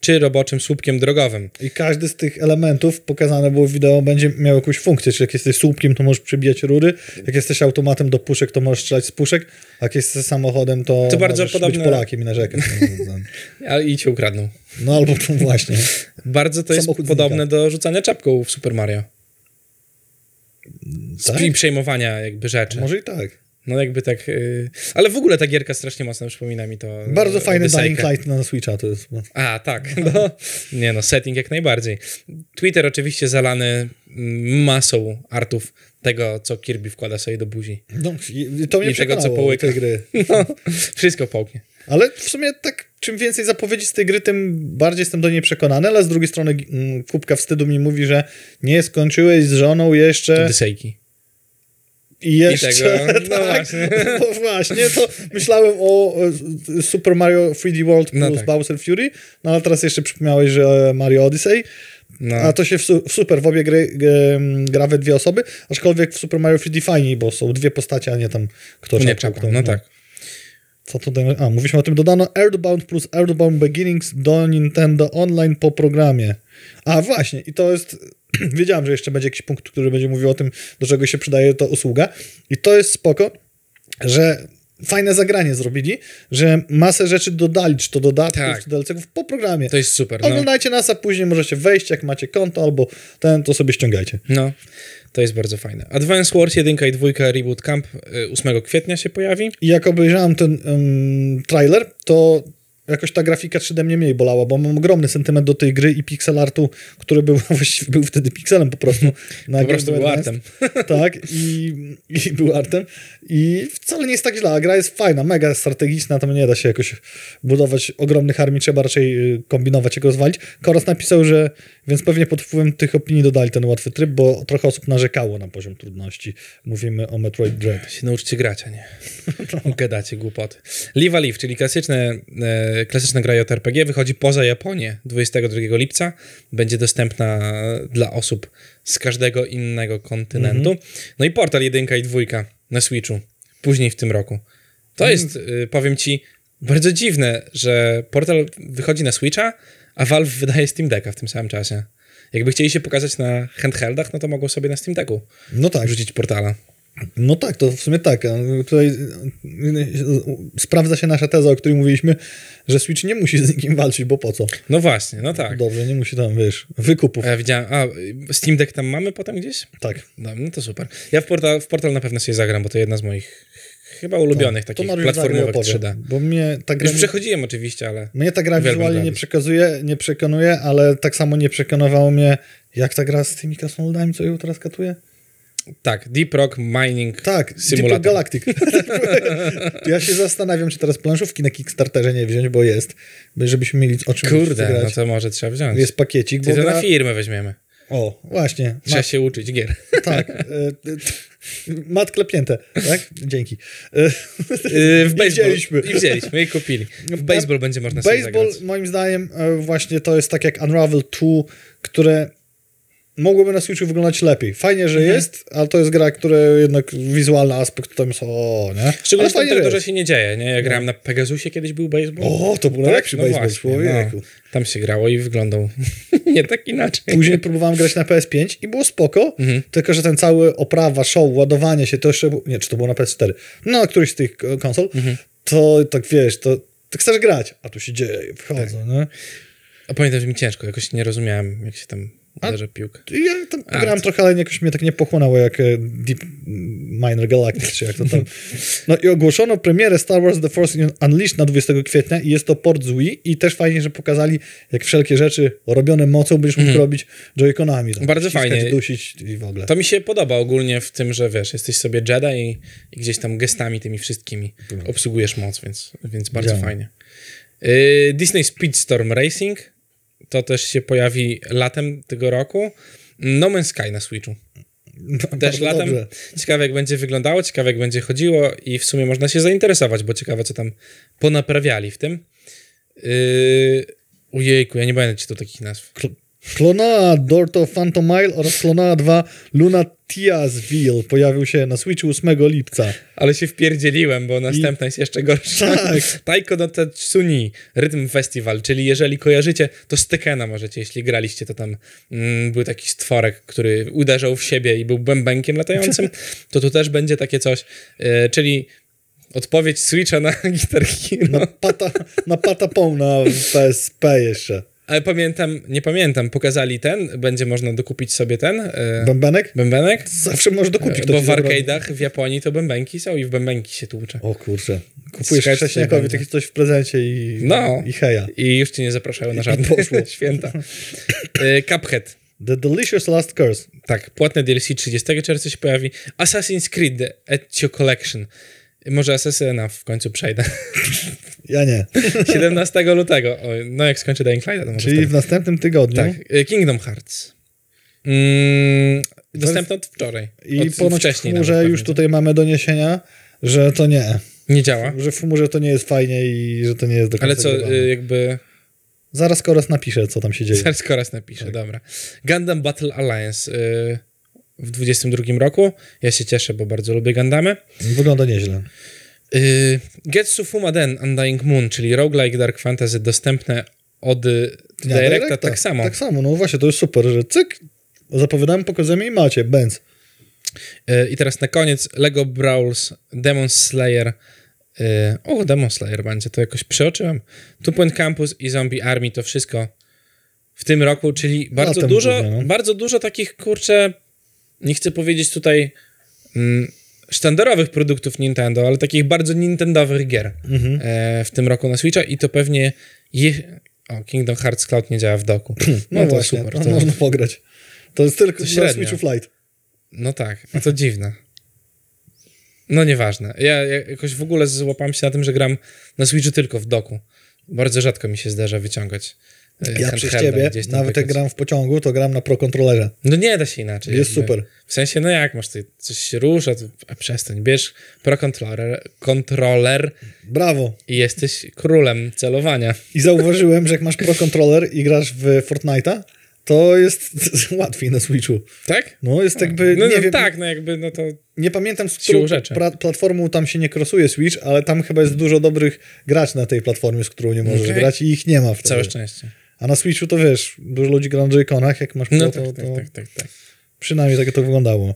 czy roboczym słupkiem drogowym.
I każdy z tych elementów pokazane było w wideo będzie miał jakąś funkcję, czyli jak jesteś słupkiem, to możesz przebijać rury, jak jesteś automatem do puszek, to możesz strzelać z puszek, a jak jesteś samochodem, to,
To bardzo
możesz
podobne-
być Polakiem i narzekać.
Ale i cię ukradną.
No albo to właśnie.
Bardzo to jest
Samochód
podobne do rzucania czapką w Super Mario.
Tak?
I przejmowania jakby rzeczy.
Może i tak.
No jakby tak... Yy... Ale w ogóle ta gierka strasznie mocno przypomina mi to...
Bardzo fajny
Odysseykę.
Dying Light na Switcha to jest. No.
A, tak. No, nie no, setting jak najbardziej. Twitter oczywiście zalany mm, masą artów tego, co Kirby wkłada sobie do buzi.
No, to mnie
I tego, co połyka.
tej gry.
No, wszystko połknie.
Ale w sumie tak, czym więcej zapowiedzi z tej gry, tym bardziej jestem do niej przekonany, ale z drugiej strony mm, kubka wstydu mi mówi, że nie skończyłeś z żoną jeszcze
Odysseyki.
I jeszcze.
tego, no
tak,
właśnie.
No właśnie, to myślałem o e, Super Mario 3D World plus
No tak.
Bowser Fury, no ale teraz jeszcze przypomniałeś, że Mario Odyssey,
No.
a to się w, w super, w obie gry gra we dwie osoby, aczkolwiek w Super Mario 3D fajniej, bo są dwie postacie, a nie tam kto
nie
czapką,
czapką,
kto-
no tak.
Co tutaj? A, mówiliśmy o tym. Dodano Earthbound plus Earthbound Beginnings do Nintendo Online po programie. A właśnie, i to jest. Wiedziałem, że jeszcze będzie jakiś punkt, który będzie mówił o tym, do czego się przydaje ta usługa. I to jest spoko, że fajne zagranie zrobili, że masę rzeczy dodali, czy to dodatków,
Tak.
czy DLC-ów po programie.
To jest super. No.
Oglądajcie nas, a później możecie wejść, jak macie konto albo ten, to sobie ściągajcie.
no, to jest bardzo fajne. Advance Wars 1 i 2 Reboot Camp y, 8 kwietnia się pojawi.
I jak obejrzałem ten um, trailer, to jakoś ta grafika 3D mnie mniej bolała, bo mam ogromny sentyment do tej gry i pixel artu, który był właściwie był wtedy pixelem po prostu. Na
Po prostu był artem.
Tak, i, i był artem. I wcale nie jest tak źle, a gra jest fajna, mega strategiczna, tam nie da się jakoś budować ogromnych armii, trzeba raczej y, kombinować, jak rozwalić. Koros napisał, że więc pewnie pod wpływem tych opinii dodali ten łatwy tryb, bo trochę osób narzekało na poziom trudności. Mówimy o Metroid Dread.
się nauczycie grać, a nie gadacie głupoty. Live a Live, czyli klasyczne, e, klasyczna gra JRPG, wychodzi poza Japonię 22 lipca. Będzie dostępna dla osób z każdego innego kontynentu. No i Portal 1 i 2 na Switchu później w tym roku. To jest, y, powiem ci, bardzo dziwne, że Portal wychodzi na Switcha, a Valve wydaje Steam Decka w tym samym czasie. Jakby chcieli się pokazać na handheldach, no to mogą sobie na Steam Decku
No tak,
rzucić portala.
No tak, to w sumie tak. Tutaj y, sprawdza się nasza teza, o której mówiliśmy, że Switch nie musi z nikim walczyć, bo po co?
No właśnie, no tak.
Dobrze, nie musi tam, wiesz, wykupów.
A ja widziałem, a Steam Deck tam mamy potem gdzieś?
Tak.
No, no to super. Ja w portal, w portal na pewno sobie zagram, bo to jedna z moich chyba ulubionych
to
takich platformówek
opowie,
3D.
Bo mnie ta gra,
Już przechodziłem oczywiście, ale
mnie ta gra wizualnie nie przekazuje, nie przekonuje, ale tak samo nie przekonywało mnie, jak ta gra z tymi krasnoludami, co ją teraz katuje?
Tak, Deep Rock Mining
Tak, Deep
Simulator.
Galactic. ja się zastanawiam, czy teraz planszówki na Kickstarterze nie wziąć, bo jest, żebyśmy mieli o czym
Kurde, no to może trzeba wziąć.
Jest pakiecik,
Ty
bo
to
gra...
na firmę weźmiemy.
O, właśnie.
Trzeba się uczyć gier.
Tak. e, Mat klepnięte, tak? Dzięki. E,
Yy, w
I
baseball.
wzięliśmy.
I wzięliśmy i kupili. W baseball będzie można sobie
Baseball,
zagrać.
moim zdaniem, e, właśnie to jest tak jak Unravel 2, które mogłoby na Switchu wyglądać lepiej. Fajnie, że
Mhm.
jest, ale to jest gra, która jednak wizualny aspekt tam jest o, nie?
Szczególnie
fajnie,
tak
że
dużo się nie dzieje, nie? Ja grałem na Pegasusie, kiedyś był baseball.
O, to był najlepszy
no
baseball,
właśnie,
człowieku.
No, tam się grało i wyglądał nie tak inaczej.
Później próbowałem grać na PS5 i było spoko,
Mhm.
tylko że ten cały oprawa, show, ładowanie się, to jeszcze, nie, czy to było na PS4, no na któryś z tych e, konsol,
Mhm.
to tak wiesz, to, to chcesz grać, a tu się dzieje, wchodzą,
Tak.
nie?
A pamiętam, że mi ciężko, jakoś nie rozumiałem, jak się tam
A-
uderza piłkę.
I Ja tam
A,
grałem trochę, ale jakoś mnie tak nie pochłonęło jak e, Deep Minor Galactic, czy jak to tam. No i ogłoszono premierę Star Wars The Force Unleashed na 20 kwietnia i jest to port z Wii i też fajnie, że pokazali, jak wszelkie rzeczy robione mocą będziesz mógł robić Joy-Conami.
Mhm. Bardzo
ściskać,
fajnie.
dusić i w ogóle.
To mi się podoba ogólnie w tym, że wiesz, jesteś sobie Jedi i, i gdzieś tam gestami tymi wszystkimi obsługujesz moc, więc, więc bardzo fajnie. Yy, Disney Speedstorm Racing to też się pojawi latem tego roku. No Man's Sky na Switchu.
No,
Też latem.
dobrze.
Ciekawe jak będzie wyglądało, ciekawe jak będzie chodziło i w sumie można się zainteresować, bo ciekawe co tam ponaprawiali w tym. Yy, ujejku, ja nie będę ci tu takich nazw.
Klonoa Dorto Phantom Mile oraz Klonoa 2 Luna Tiasville pojawił się na Switchu 8 lipca.
Ale się wpierdzieliłem, bo następna jest jeszcze gorsza.
Tak.
Taiko no Tatsuni Rhythm Festival, czyli jeżeli kojarzycie, to z Tekena możecie, jeśli graliście, to tam mm, był taki stworek, który uderzał w siebie i był bębenkiem latającym, to tu też będzie takie coś, e, czyli odpowiedź Switcha na Guitar Hero.
Na pata, na patapą na PSP jeszcze.
Ale pamiętam, nie pamiętam, pokazali ten, będzie można dokupić sobie ten e,
Bębenek?
bębenek,
Zawsze możesz dokupić.
bo
ci
w arcade'ach w Japonii to bębenki są i w bębenki się tłucze.
O kurczę. Kupujesz
będzie.
takie coś w prezencie i,
No.
i heja.
I już cię nie zapraszają na żadne święta. E, Cuphead.
The Delicious Last Curse.
Tak, płatne DLC 30 czerwca się pojawi. Assassin's Creed The Ezio Collection. Może Assassina w końcu przejdę.
Ja nie.
17 lutego. O, no jak skończę Dying Light, to może
Czyli
wtedy.
w następnym tygodniu.
Tak, e, Kingdom Hearts. Mm, dostępne od wczoraj.
I
od
ponoć
wcześniej
chmurze już
pewnie.
tutaj mamy doniesienia, że to nie.
Nie działa.
Że w chmurze to nie jest fajnie i że to nie jest do końca
Ale co,
grywalne.
y, jakby...
Zaraz Koros napisze, co tam się dzieje.
Zaraz Koras napisze,
Tak.
dobra. Gundam Battle Alliance y, w 22 roku. Ja się cieszę, bo bardzo lubię Gundamy.
Wygląda nieźle.
Y, Getsu Fumaden Undying Moon, czyli roguelike Dark Fantasy dostępne od
Dnia
Directa tak samo.
Tak samo, no właśnie, to jest super, że cyk, zapowiadałem, pokazujemy i macie, Benz.
Y, I teraz na koniec Lego Brawls Demon Slayer. Y, o, Demon Slayer będzie, to jakoś przeoczyłem. Two Point Campus i Zombie Army to wszystko w tym roku, czyli bardzo dużo,
głównie, no.
bardzo dużo takich, kurczę, nie chcę powiedzieć tutaj mm, sztandarowych produktów Nintendo, ale takich bardzo nintendowych gier
Mhm.
e, w tym roku na Switcha i to pewnie je... O, Kingdom Hearts Cloud nie działa w doku.
No,
No, to
właśnie,
super.
no,
To,
można pograć. To jest tylko
To
na. Switchu Flight.
no tak, a to dziwne. No nieważne. Ja, ja jakoś w ogóle złapałem się na tym, że gram na Switchu tylko w doku. Bardzo rzadko mi się zdarza wyciągać. E,
Ja przez ciebie, nawet jak gram w pociągu, to gram na Pro Controllerze.
No nie da się inaczej.
Jest super.
W sensie, no jak masz tutaj coś się rusza, to a przestań, bierz Pro Controller, controller
Brawo.
i jesteś królem celowania.
I zauważyłem, że jak masz Pro Controller i grasz w Fortnite'a, to jest łatwiej na Switchu.
Tak?
No jest jakby,
No,
nie
no
wiem,
tak, no jakby, no to
nie pamiętam z którą pra- platformą tam się nie krosuje Switch, ale tam chyba jest dużo dobrych graczy na tej platformie, z którą nie możesz
Okej.
grać i ich nie ma wtedy.
całe szczęście.
A na Switchu to wiesz, dużo ludzi gra na Joy-Conach, jak masz Pro,
No
to,
tak, tak,
to
tak, tak, tak.
przynajmniej tak to wyglądało.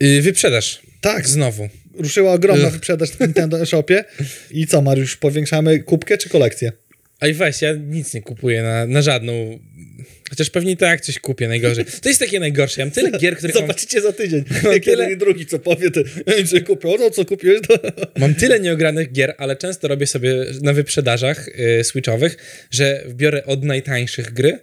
Yy, wyprzedaż.
Tak,
Znowu.
ruszyła ogromna wyprzedaż w Nintendo eShopie. I co, Mariusz, powiększamy kubkę czy kolekcję?
A i weź, ja nic nie kupuję na, na żadną. Chociaż pewnie i tak coś kupię najgorzej. To jest takie najgorsze. Ja mam tyle gier, mam,
Zobaczycie za tydzień.
Mam
Jak
tyle-
jeden i drugi co powie, to nie kupię. No co kupiłeś? To...
mam tyle nieogranych gier, ale często robię sobie na wyprzedażach y, switchowych, że biorę od najtańszych gry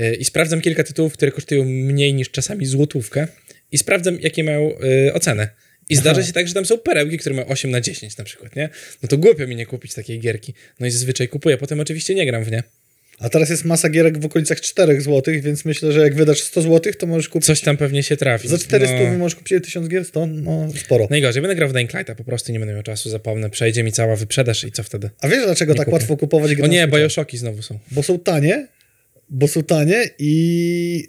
y, i sprawdzam kilka tytułów, które kosztują mniej niż czasami złotówkę i sprawdzam, jakie mają y, ocenę. I zdarza się tak, że tam są perełki, które mają 8 na 10 na przykład, nie? No to głupio mi nie kupić takiej gierki. No i zazwyczaj kupuję, potem oczywiście nie gram w nie.
A teraz jest masa gierek w okolicach 4 zł, więc myślę, że jak wydasz 100 zł, to możesz kupić.
Coś tam pewnie się trafi.
Za 400
no.
możesz kupić 1000 gier, to no sporo.
Najgorzej, będę grał w Dying Lighta, po prostu nie będę miał czasu, zapomnę, przejdzie mi cała wyprzedaż i co wtedy?
A wiesz dlaczego tak
kupię.
łatwo kupować gry
O
na
nie? Bioshocki znowu są.
Bo są tanie, bo są tanie i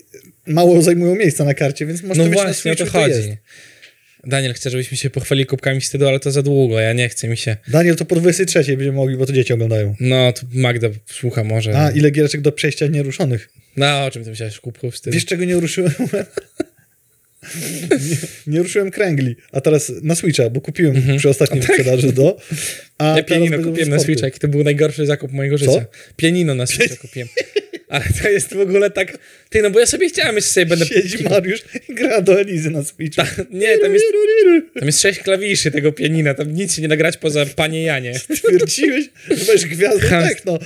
mało zajmują miejsca na karcie, więc można
No
mieć na
właśnie, o to
Switchu,
chodzi.
jest.
Daniel chce, żebyśmy się pochwalili kubkami wstydu, ale to za długo, ja nie chcę mi się.
Daniel, to po 23 będziemy mogli, bo to dzieci oglądają.
No, tu Magda słucha może.
A, ile giereczek do przejścia nieruszonych.
No, o czym ty myślałeś, kubków wstydu?
Wiesz, czego nie ruszyłem? nie, nie ruszyłem kręgli, a teraz na Switcha, bo kupiłem przy ostatniej wyprzedaży do. A
Mhm. Ja pianino kupiłem na. Switcha, jaki to był najgorszy zakup mojego życia. Pianino na Switcha kupiłem. Ale to jest w ogóle tak... Ty, no bo ja sobie chciałem, jeszcze sobie będę...
Siedzi Mariusz i gra do Elizy na Switchu.
Nie, tam jest, tam jest sześć klawiszy tego pianina, tam nic się nie da grać poza Panie Janie.
Twierdziłeś, że gwiazdą
Ham-
techno.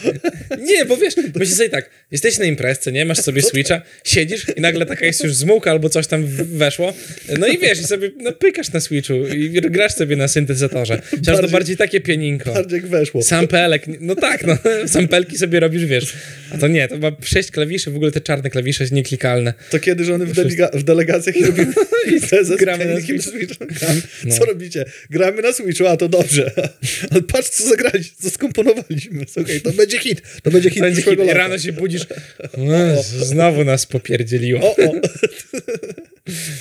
Nie, bo wiesz, myślisz sobie tak, jesteś na imprezce, nie, masz sobie Switcha, siedzisz i nagle taka jest już zmułka albo coś tam weszło, no i wiesz, i sobie no, pykasz na Switchu i grasz sobie na syntezatorze. Że to
Bardziej-
takie pieninko.
Bardziej jak weszło.
Sampelek, no tak, no, sampelki sobie robisz, wiesz. A to nie, to ma sześć klawiszy, w ogóle te czarne klawisze nieklikalne.
To kiedy żony w, delega- w delegacjach i robimy imprezę
Gramy na
pianikiem Switchem. Co robicie? Gramy na Switchu, a to dobrze. Ale patrz, co zagrali, co skomponowaliśmy. To będzie hit. To będzie hit
Będzie hit, rano się budzisz, Jezu, znowu nas popierdzieliło.
O, o.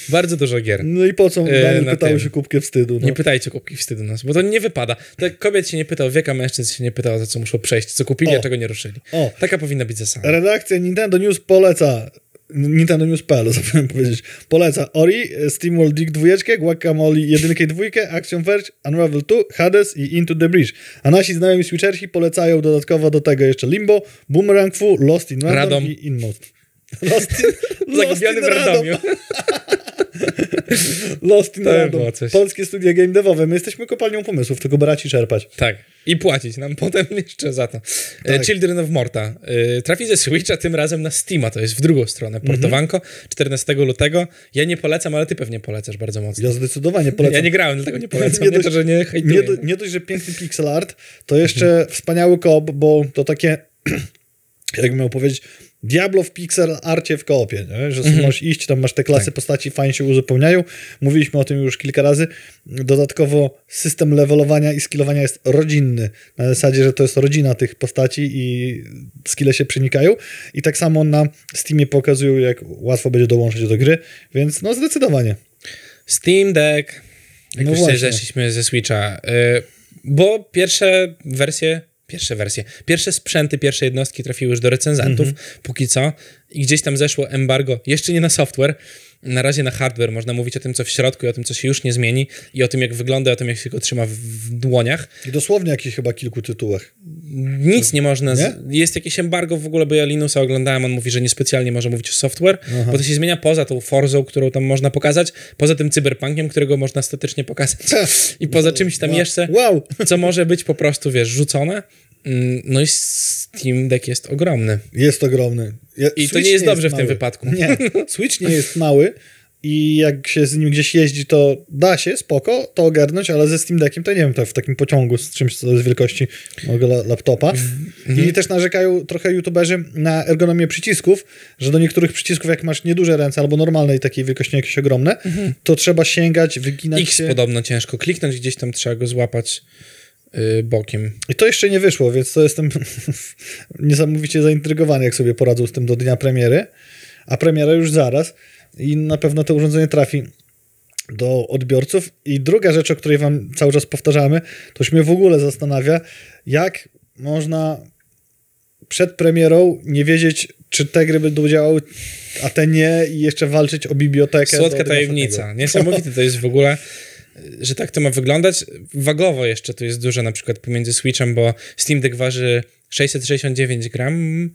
Bardzo dużo gier.
No i po co
E, tym.
się kubkę wstydu? No.
Nie pytajcie kubki wstydu nas, bo to nie wypada. Tak kobiet się nie pyta o wiek, a mężczyzn się nie pyta o to, co muszą przejść, co kupili,
O.
a czego nie ruszyli.
O.
Taka powinna być zasada.
Redakcja Nintendo News poleca. Nintendo News.pl, zapomniałem powiedzieć. Poleca Ori, SteamWorld Dig 2, Guacamole 1 i 2, Action Verge, Unravel 2, Hades i Into the Breach. A nasi znajomi switchersi polecają dodatkowo do tego jeszcze Limbo, Boomerang Fu, Lost in Random
Radom.
i Inmost. Lost in, Lost
Zagubiony
in
w. Radomiu.
Lost in. Polskie studia game devowe. My jesteśmy kopalnią pomysłów, tylko brać i czerpać.
Tak. I płacić nam potem jeszcze za to. E,
Tak.
Children of Morta. E, Trafi ze Switcha tym razem na Steama, to jest w drugą stronę.
Mhm.
Portowanko, 14 lutego. Ja nie polecam, ale ty pewnie polecasz bardzo mocno.
Ja zdecydowanie polecam.
Ja nie grałem, dlatego nie polecam.
Nie
Nie,
dość-
to, że nie.
Nie, do, nie dość, że piękny pixel art, to jeszcze wspaniały koop, bo to takie, jakbym miał powiedzieć, Diablo w pixel arcie w koopie, nie? że sobie możesz iść, tam masz te klasy postaci, fajnie się uzupełniają. Mówiliśmy o tym już kilka razy. Dodatkowo system levelowania i skillowania jest rodzinny, na zasadzie, że to jest rodzina tych postaci i skille się przenikają. I tak samo na Steamie pokazują, jak łatwo będzie dołączyć do gry, więc no zdecydowanie.
Steam Deck. Jak
No
już
właśnie.
zeszliśmy ze Switcha. Y, bo pierwsze wersje, pierwsze wersje, pierwsze sprzęty, pierwsze jednostki trafiły już do recenzentów,
Mhm.
póki co. I gdzieś tam zeszło embargo, jeszcze nie na software, na razie na hardware. Można mówić o tym, co w środku i o tym, co się już nie zmieni i o tym, jak wygląda, o tym, jak się go trzyma w, w dłoniach.
I dosłownie jakichś chyba kilku tytułach.
Nic nie można.
Nie?
Jest jakieś embargo w ogóle, bo ja Linusa oglądałem, on mówi, że niespecjalnie może mówić o software, bo to się zmienia poza tą Forzą, którą tam można pokazać, poza tym cyberpunkiem, którego można statycznie pokazać i poza czymś tam
Wow.
jeszcze,
Wow!
co może być po prostu, wiesz, rzucone. Mm, No i Steam Deck jest ogromny.
Jest ogromny. Ja,
I to
Switch
nie jest dobrze w tym wypadku.
Nie, Switch nie jest mały i jak się z nim gdzieś jeździ, to da się, spoko, to ogarnąć, ale ze Steam Deckiem to nie wiem, to w takim pociągu z czymś, co jest wielkości mojego la- laptopa.
Mhm.
I też narzekają trochę youtuberzy na ergonomię przycisków, że do niektórych przycisków, jak masz nieduże ręce albo normalnej takiej wielkości, jakieś ogromne, to trzeba sięgać, wyginać
X
się.
podobno ciężko kliknąć, gdzieś tam trzeba go złapać bokiem.
I to jeszcze nie wyszło, więc to jestem niesamowicie zaintrygowany, jak sobie poradzą z tym do dnia premiery. A premiera już zaraz i na pewno to urządzenie trafi do odbiorców. I druga rzecz, o której wam cały czas powtarzamy, to już mnie w ogóle zastanawia, jak można przed premierą nie wiedzieć, czy te gry będą działały, a te nie i jeszcze walczyć o bibliotekę.
Słodka tajemnica. Niesamowite to jest w ogóle. Że tak to ma wyglądać. Wagowo jeszcze tu jest dużo na przykład pomiędzy Switchem, bo Steam Deck waży 669 gram,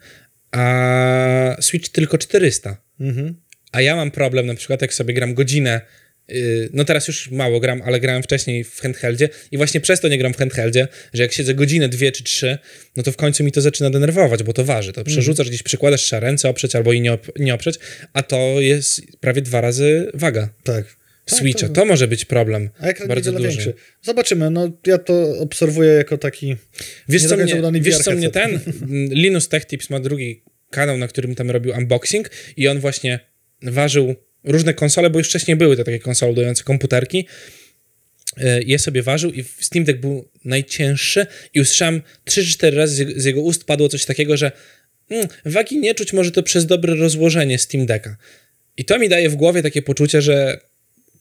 a Switch tylko 400.
Mhm.
A ja mam problem na przykład, jak sobie gram godzinę, yy, no teraz już mało gram, ale grałem wcześniej w handheldzie i właśnie przez to nie gram w handheldzie, że jak siedzę godzinę, dwie czy trzy, no to w końcu mi to zaczyna denerwować, bo to waży. To przerzucasz gdzieś, przykładasz trzeba ręce oprzeć albo i nie, op- nie oprzeć, a to jest prawie dwa razy waga
Tak. Tak,
Switcha.
to-
może być problem
A ekran
bardzo duży.
większy. Zobaczymy, no ja to obserwuję jako taki...
Wiesz, co mnie, wiesz co mnie ten?
headset.
Linus Tech Tips ma drugi kanał, na którym tam robił unboxing i on właśnie ważył różne konsole, bo już wcześniej były te takie konsolujące komputerki. E, Je sobie ważył i Steam Deck był najcięższy i usłyszałem 3-4 razy z jego- z jego ust padło coś takiego, że mm, wagi nie czuć może to przez dobre rozłożenie Steam Decka. I to mi daje w głowie takie poczucie, że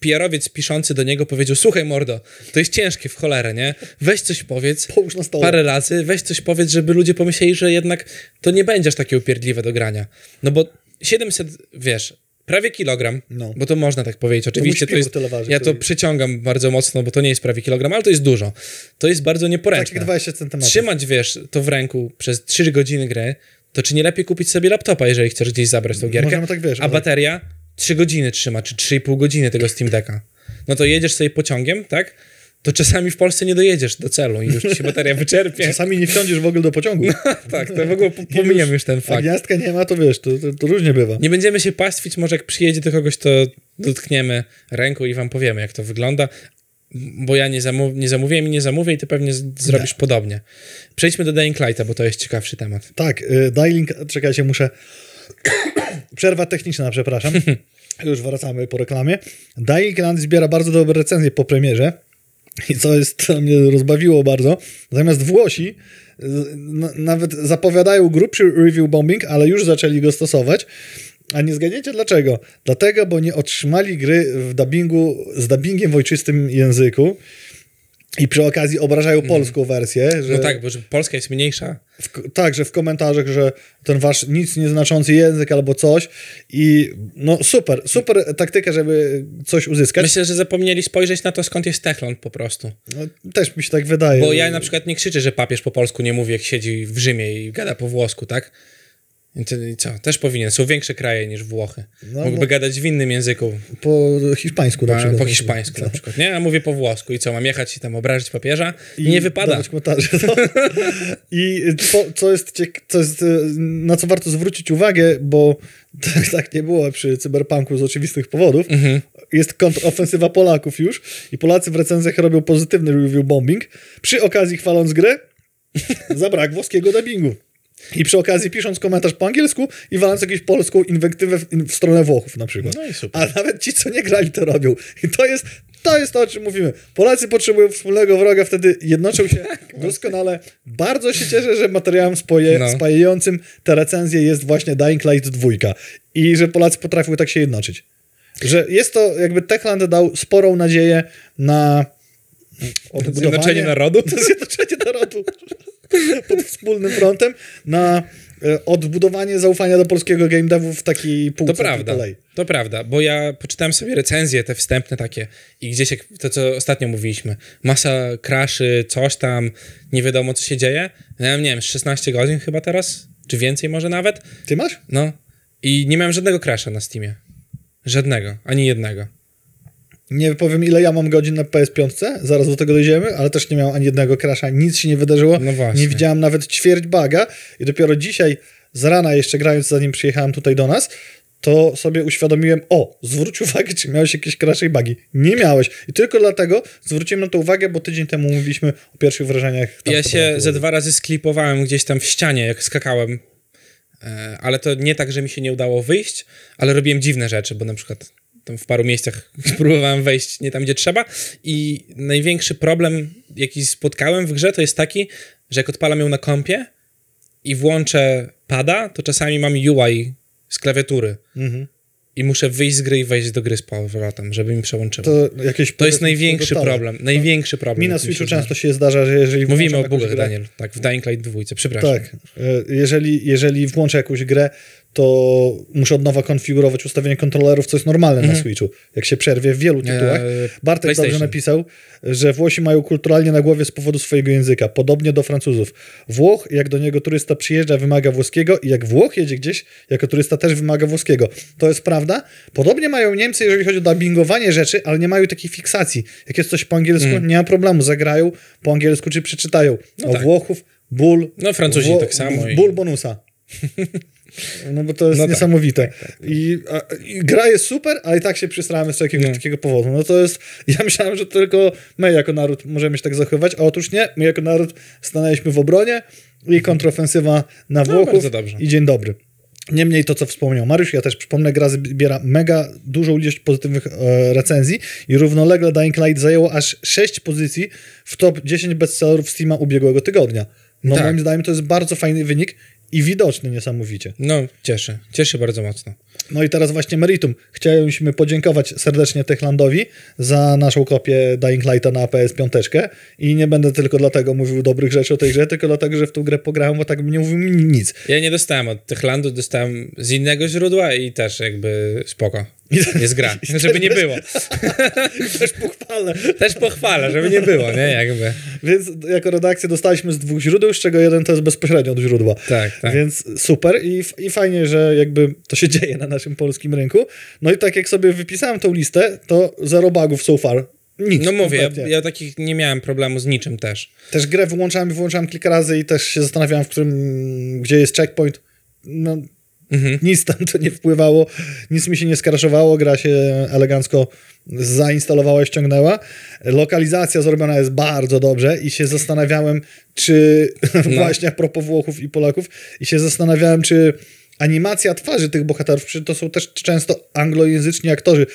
PR-owiec piszący do niego powiedział, słuchaj mordo, to jest ciężkie w cholerę, nie? Weź coś powiedz,
Połóż na stole.
parę razy, weź coś powiedz, żeby ludzie pomyśleli, że jednak to nie będzie aż takie upierdliwe do grania. No bo 700, wiesz, prawie kilogram,
No.
bo to można tak powiedzieć. Oczywiście
mój
to jest,
śpiwór tyle waży,
ja to
który-
przyciągam bardzo mocno, bo to nie jest prawie kilogram, ale to jest dużo. To jest bardzo nieporęczne.
Takich 20 centymetrów.
Trzymać, wiesz, to w ręku przez 3 godziny gry, to czy nie lepiej kupić sobie laptopa, jeżeli chcesz gdzieś zabrać tą gierkę?
Możemy tak, wiesz,
A bateria 3 godziny trzyma, czy 3,5 godziny tego Steam Decka. No to jedziesz sobie pociągiem, tak? To czasami w Polsce nie dojedziesz do celu i już ci się bateria wyczerpie.
Czasami nie wsiądziesz w ogóle do pociągu.
tak, to w ogóle po- pomijam już ten fakt.
gniazdka nie ma, to wiesz, to, to, to różnie bywa.
Nie będziemy się pastwić, może jak przyjedzie do kogoś, to dotkniemy ręką i wam powiemy, jak to wygląda, bo ja nie, zamów- nie zamówiłem i nie zamówię i ty pewnie zrobisz podobnie. Przejdźmy do Dying Lighta, bo to jest ciekawszy temat.
Tak, y, Dying, czekajcie, muszę... Przerwa techniczna, przepraszam. Już wracamy po reklamie. Dying Land zbiera bardzo dobre recenzje po premierze i co jest, co mnie rozbawiło bardzo. Natomiast Włosi nawet zapowiadają grubszy review bombing, ale już zaczęli go stosować. A nie zgadniecie dlaczego? Dlatego, bo nie otrzymali gry w dubbingu, z dubbingiem w ojczystym języku i przy okazji obrażają polską wersję. Że...
No tak, bo że Polska jest mniejsza.
W, tak, że w komentarzach, że ten wasz nic nieznaczący język albo coś i no super, super taktyka, żeby coś uzyskać.
Myślę, że zapomnieli spojrzeć na to, skąd jest Techland po prostu.
No, też mi się tak wydaje.
Bo ja na przykład nie krzyczę, że papież po polsku nie mówi, jak siedzi w Rzymie i gada po włosku, tak? I co? Też powinien. Są większe kraje niż Włochy.
No,
Mógłby gadać w innym języku.
Po hiszpańsku na przykład.
po hiszpańsku na przykład, nie? A mówię po włosku. I co, mam jechać i tam obrazić papieża? I nie wypada.
komentarze, no. I po, co, jest ciek- co jest, e, na co warto zwrócić uwagę, bo tak, tak nie było przy cyberpunku z oczywistych powodów,
Mhm.
jest kontrofensywa Polaków już i Polacy w recenzjach robią pozytywny review bombing, przy okazji chwaląc grę za brak włoskiego dubbingu. I przy okazji pisząc komentarz po angielsku i waląc jakąś polską inwektywę w, w stronę Włochów na przykład.
No i super.
A nawet ci, co nie grali, to robią. I to jest, to jest to, o czym mówimy. Polacy potrzebują wspólnego wroga, wtedy jednoczą się doskonale. Bardzo się cieszę, że materiałem spoje,
No.
spajającym te recenzje jest właśnie Dying Light 2 i że Polacy potrafią tak się jednoczyć. Że jest to, jakby Techland dał sporą nadzieję na odbudowanie...
Zjednoczenie narodu?
Zjednoczenie narodu pod wspólnym frontem na e, odbudowanie zaufania do polskiego game devu w takiej półce
To prawda,
AAA.
to prawda, bo ja poczytałem sobie recenzje, te wstępne takie i gdzieś jak to, co ostatnio mówiliśmy, masa crashy, coś tam, nie wiadomo, co się dzieje. Ja nie wiem, z 16 godzin chyba teraz, czy więcej może nawet,
Ty masz?
no i nie miałem żadnego crasha na Steamie. Żadnego, ani jednego.
Nie powiem, ile ja mam godzin na PS5, zaraz do tego dojdziemy, ale też nie miałem ani jednego crasha, nic się nie wydarzyło.
No właśnie.
Nie widziałem nawet ćwierć baga i dopiero dzisiaj z rana, jeszcze grając, zanim przyjechałem tutaj do nas, to sobie uświadomiłem, o, zwróć uwagę, czy miałeś jakieś crashy i bugi. Nie miałeś. I tylko dlatego zwróciłem na to uwagę, bo tydzień temu mówiliśmy o pierwszych wrażeniach.
Ja się ze dwa razy sklipowałem gdzieś tam w ścianie, jak skakałem. E, Ale to nie tak, że mi się nie udało wyjść, ale robiłem dziwne rzeczy, bo na przykład tam w paru miejscach próbowałem wejść nie tam, gdzie trzeba. I największy problem, jaki spotkałem w grze, to jest taki, że jak odpalam ją na kompie i włączę pada, to czasami mam UI z klawiatury.
Mhm.
I muszę wyjść z gry i wejść do gry z powrotem, żeby mi przełączyło. To,
To, jakieś,
jest
powiedzmy,
największy problem. Największy problem.
Mi na
się
Switchu
zdarza.
często się zdarza, że jeżeli
Mówimy o bugach,
grę,
Daniel. Tak, w Dying Light 2. Przepraszam.
Tak. E, Jeżeli, jeżeli włączę jakąś grę, to muszę od nowa konfigurować ustawienie kontrolerów, co jest normalne na Switchu, jak się przerwie w wielu tytułach.
Eee,
Bartek dobrze napisał, że Włosi mają kulturalnie na głowie z powodu swojego języka, podobnie do Francuzów. Włoch, jak do niego turysta przyjeżdża, wymaga włoskiego i jak Włoch jedzie gdzieś, jako turysta też wymaga włoskiego. To jest prawda. Podobnie mają Niemcy, jeżeli chodzi o dubbingowanie rzeczy, ale nie mają takiej fiksacji. Jak jest coś po angielsku, nie ma problemu, zagrają po angielsku czy przeczytają. o
Mm. tak.
Włochów, ból.
No, Francuzi tak samo i-
Ból bonusa. No bo to jest
No tak,
niesamowite. I, a, I gra jest super, ale i tak się przysramy z jakiegoś
No.
takiego powodu. No to jest, ja myślałem, że tylko my jako naród możemy się tak zachowywać, a otóż nie, my jako naród stanęliśmy w obronie i kontrofensywa na Włochów
bardzo dobrze.
i dzień dobry. Niemniej to, co wspomniał Mariusz, ja też przypomnę, gra zbiera mega dużą ilość pozytywnych e, recenzji i równolegle Dying Light zajęło aż 6 pozycji w top 10 bestsellerów Steama ubiegłego tygodnia. No
Tak.
moim zdaniem to jest bardzo fajny wynik i widoczny niesamowicie.
No, cieszę. Cieszę bardzo mocno.
No i teraz właśnie meritum. Chcieliśmy podziękować serdecznie Techlandowi za naszą kopię Dying Lighta na PS5 i nie będę tylko dlatego mówił dobrych rzeczy o tej grze, tylko dlatego, że w tą grę pograłem, bo tak nie mówił mi nic.
Ja nie dostałem od Techlandu, dostałem z innego źródła i też jakby spoko. Jest gra, żeby nie było.
Też pochwalę.
Też pochwalę, żeby nie było, nie? Jakby.
Więc jako redakcja dostaliśmy z dwóch źródeł, z czego jeden to jest bezpośrednio od źródła.
Tak, tak.
Więc super i, i fajnie, że jakby to się dzieje na naszym polskim rynku. No i tak jak sobie wypisałem tą listę, to zero bugów so far. Nic.
No mówię, ja, ja takich nie miałem problemu z niczym też.
Też grę wyłączałem i wyłączałem kilka razy i też się zastanawiałem, w którym, gdzie jest checkpoint. No,
Mhm.
nic tam to nie wpływało, nic mi się nie skraszowało, gra się elegancko zainstalowała i ściągnęła. Lokalizacja zrobiona jest bardzo dobrze i się zastanawiałem, czy właśnie a propos Włochów i Polaków, i się zastanawiałem, czy animacja twarzy tych bohaterów, to są też często anglojęzyczni aktorzy,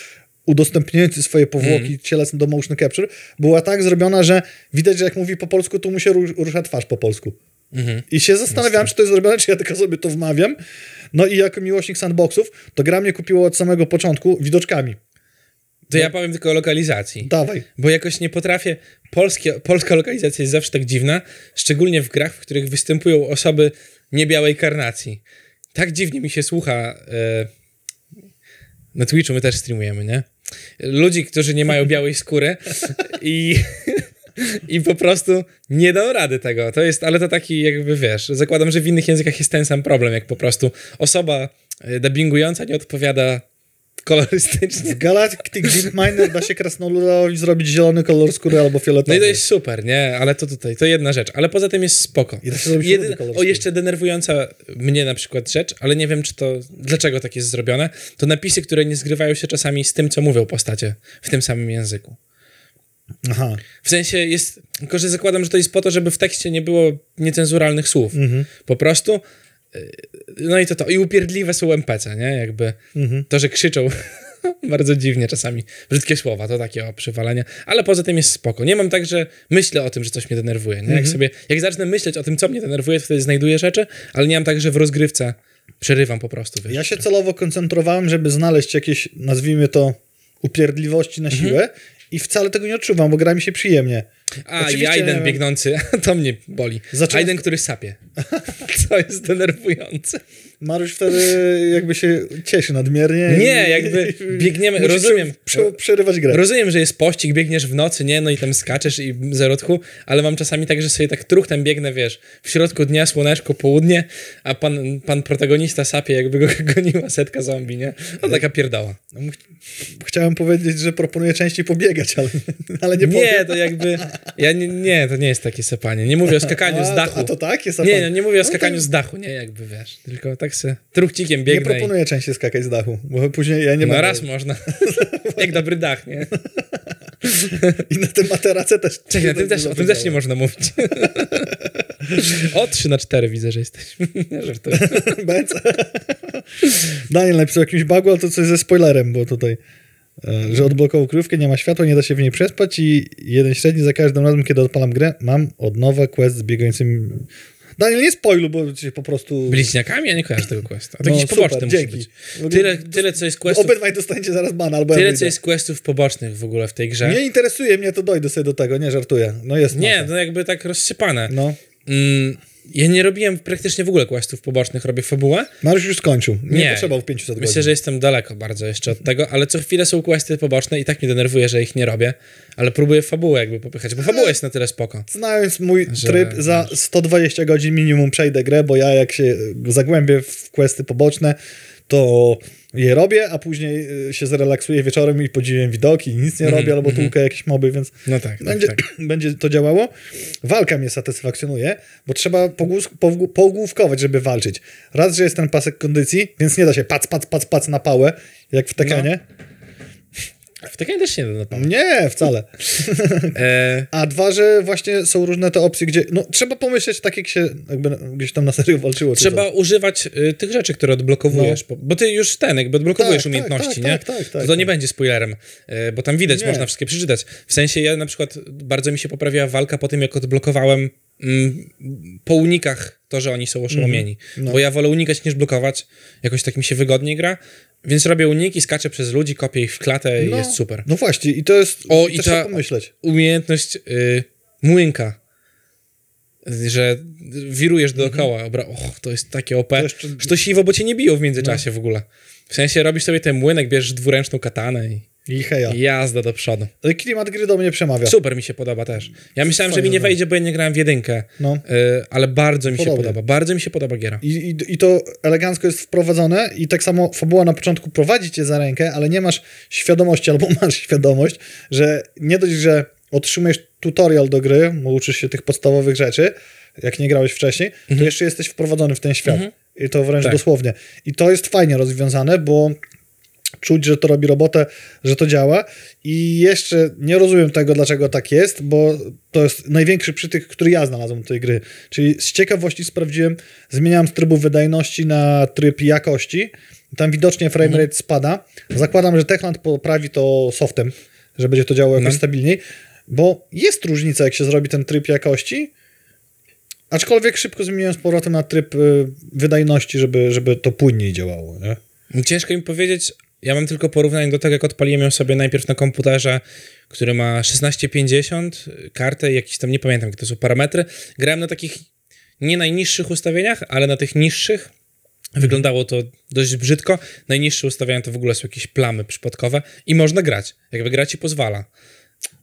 udostępniający swoje powłoki cielesne do motion capture, była tak zrobiona, że widać, że jak mówi po polsku, to mu się ru- rusza twarz po polsku. I się zastanawiałem, czy to jest zrobione, czy ja tylko sobie to wmawiam. No i jako miłośnik sandboxów, to gra mnie kupiło od samego początku widoczkami.
To ja powiem tylko o lokalizacji.
Dawaj.
Bo jakoś nie potrafię. Polskie, polska lokalizacja jest zawsze tak dziwna, szczególnie w grach, w których występują osoby niebiałej karnacji. Tak dziwnie mi się słucha. E, na Twitchu my też streamujemy, nie? Ludzi, którzy nie mają białej skóry i, i po prostu nie dam rady tego. To jest, ale to taki jakby wiesz, zakładam, że w innych językach jest ten sam problem, jak po prostu osoba e, dubbingująca nie odpowiada kolorystycznie.
W Galactic Deep Miner da się krasnoludowi zrobić zielony kolor skóry albo fioletowy.
No i to jest super, nie? Ale to tutaj, to jedna rzecz. Ale poza tym jest spoko.
I da się zrobić kolor
o, jeszcze denerwująca mnie na przykład rzecz, ale nie wiem, czy to, dlaczego tak jest zrobione, to napisy, które nie zgrywają się czasami z tym, co mówią postacie w tym samym języku.
Aha.
W sensie jest, tylko że zakładam, że to jest po to, żeby w tekście nie było niecenzuralnych słów.
Mhm.
Po prostu. Y, No i to to. I upierdliwe są NPC, nie? Jakby
Mhm.
to, że krzyczą bardzo dziwnie czasami. Brzydkie słowa, to takie o. Ale poza tym jest spoko. Nie mam tak, że myślę o tym, że coś mnie denerwuje. Nie?
Mhm.
Jak sobie, jak zacznę myśleć o tym, co mnie denerwuje, to wtedy znajduję rzeczy, ale nie mam tak, że w rozgrywce przerywam po prostu. Wiesz.
Ja się celowo koncentrowałem, żeby znaleźć jakieś, nazwijmy to, upierdliwości na
Mhm.
siłę i wcale tego nie odczuwam, bo gra mi się przyjemnie.
A, i
Oczywiście, wiem.
biegnący, to mnie boli.
Zacząłem-
Aiden, który sapie. to jest denerwujące.
Mariusz wtedy jakby się cieszy nadmiernie.
Nie,
i-
jakby biegniemy- rozumiem.
Prze, prze, przerywać grę.
Rozumiem, że jest pościg, biegniesz w nocy, nie? No i tam skaczesz i zero tchu, ale mam czasami tak, że sobie tak truchtem biegnę, wiesz, w środku dnia, słoneczko, południe, a pan, pan protagonista sapie, jakby go goniła setka zombie, nie? No taka pierdoła.
Chciałem powiedzieć, że proponuję częściej pobiegać, ale, ale nie,
Nie,
powiem.
to jakby, ja nie, nie, to nie jest takie sapanie. Nie mówię o skakaniu
a,
z dachu.
A to tak jest?
Nie, no, nie mówię o
No
skakaniu
to
z dachu, nie, jakby, wiesz, tylko tak se truchcikiem
Nie
biegnę i...
proponuję częściej skakać z dachu, bo później ja nie
No
będę.
raz można. Jak dobry dach, nie?
I na tym materace też.
Czekaj, o tym też, o tym też nie można mówić. O 3 na 4 widzę, że jesteśmy. Nie żartuję.
Benz. Daniel napisał jakimś bugu, ale to coś ze spoilerem, bo tutaj, e, że odblokował kryjówkę, nie ma światła, nie da się w niej przespać i jeden średni za każdym razem, kiedy odpalam grę, mam od nowa quest z biegającymi... Daniel, nie spoilu, bo ci po prostu...
Bliźniakami? Ja nie kojarzę tego questa. To
No,
jakiś
super,
poboczny musi
dzięki.
być.
W ogóle
Tyle, tyle, co jest questów,
Obydwaj dostaniecie zaraz bana, albo ja
tyle,
wyjdę.
co jest questów pobocznych w ogóle w tej grze.
Nie interesuje mnie, to dojdę sobie do tego, nie żartuję. No jest
Nie,
masa.
no jakby tak rozsypane.
No.
Mm, Ja nie robiłem praktycznie w ogóle questów pobocznych, robię fabułę.
Mariusz już skończył. Nie,
Nie.
potrzebował 500 godzin.
Myślę, że jestem daleko bardzo jeszcze od tego, ale co chwilę są questy poboczne i tak mnie denerwuje, że ich nie robię, ale próbuję fabułę jakby popychać, bo fabuła jest na tyle spoko.
Znając mój
Że-
tryb, za 120 godzin minimum przejdę grę, bo ja jak się zagłębię w questy poboczne, to je robię, a później y, się zrelaksuję wieczorem i podziwiam widoki i nic nie robię, albo tłukę jakieś moby, więc
No tak, tak,
będzie,
tak.
będzie to działało. Walka mnie satysfakcjonuje, bo trzeba pogłus- pogłówkować, żeby walczyć. Raz, że jest ten pasek kondycji, więc nie da się pac, pac, pac, pac na pałę, jak w Tekenie.
W takiej też się nie da napalać.
Nie, wcale.
E,
A dwa, że właśnie są różne te opcje, gdzie no, trzeba pomyśleć tak, jak się jakby gdzieś tam na serio walczyło. czy
trzeba używać y, tych rzeczy, które odblokowujesz, bo, bo ty już ten, jakby odblokowujesz
Tak, tak,
umiejętności,
tak,
nie?
tak, tak,
to,
tak,
to nie
tak.
będzie spoilerem, y, bo tam widać,
Nie.
można wszystkie przeczytać. W sensie ja na przykład bardzo mi się poprawiła walka po tym, jak odblokowałem po unikach to, że oni są oszołomieni.
No.
Bo ja wolę unikać niż blokować, jakoś tak mi się wygodniej gra, więc robię uniki, skaczę przez ludzi, kopię ich w klatę i
no,
jest super.
No właśnie, i to jest.
O,
i
i
to
ta-
pomyśleć.
umiejętność y, młynka, że wirujesz dookoła. Obra- Och, to jest takie OP.
To jeszcze-
Że to siwo, bo cię nie biją w międzyczasie w ogóle. W sensie robisz sobie ten młynek, bierzesz dwuręczną katanę i,
I heja.
jazda do przodu.
Ale klimat gry do mnie przemawia.
Super mi się podoba też. Ja myślałem, że mi nie
Fajne.
wejdzie, bo ja nie grałem w jedynkę,
No.
y, ale bardzo mi się
Podobnie.
podoba. Bardzo mi się podoba giera.
I, i, I to elegancko jest wprowadzone i tak samo fabuła na początku prowadzi cię za rękę, ale nie masz świadomości albo masz świadomość, że nie dość, że otrzymujesz tutorial do gry, bo uczysz się tych podstawowych rzeczy, jak nie grałeś wcześniej, to jeszcze jesteś wprowadzony w ten świat. I to wręcz
Tak.
dosłownie. I to jest fajnie rozwiązane, bo czuć, że to robi robotę, że to działa i jeszcze nie rozumiem tego, dlaczego tak jest, bo to jest największy przytyk, który ja znalazłem do tej gry. Czyli z ciekawości sprawdziłem, zmieniałem z trybu wydajności na tryb jakości, tam widocznie framerate spada. Zakładam, że Techland poprawi to softem, że będzie to działało jakoś
No.
stabilniej, bo jest różnica, jak się zrobi ten tryb jakości, aczkolwiek szybko zmieniłem z powrotem na tryb y, wydajności, żeby, żeby to płynniej działało, nie?
Ciężko mi powiedzieć, ja mam tylko porównanie do tego, jak odpaliłem ją sobie najpierw na komputerze, który ma 1650, kartę i jakieś tam, nie pamiętam, jakie to są parametry. Grałem na takich nie najniższych ustawieniach, ale na tych niższych. Wyglądało to dość brzydko. Najniższe ustawienia to w ogóle są jakieś plamy przypadkowe i można grać. Jakby gra ci pozwala.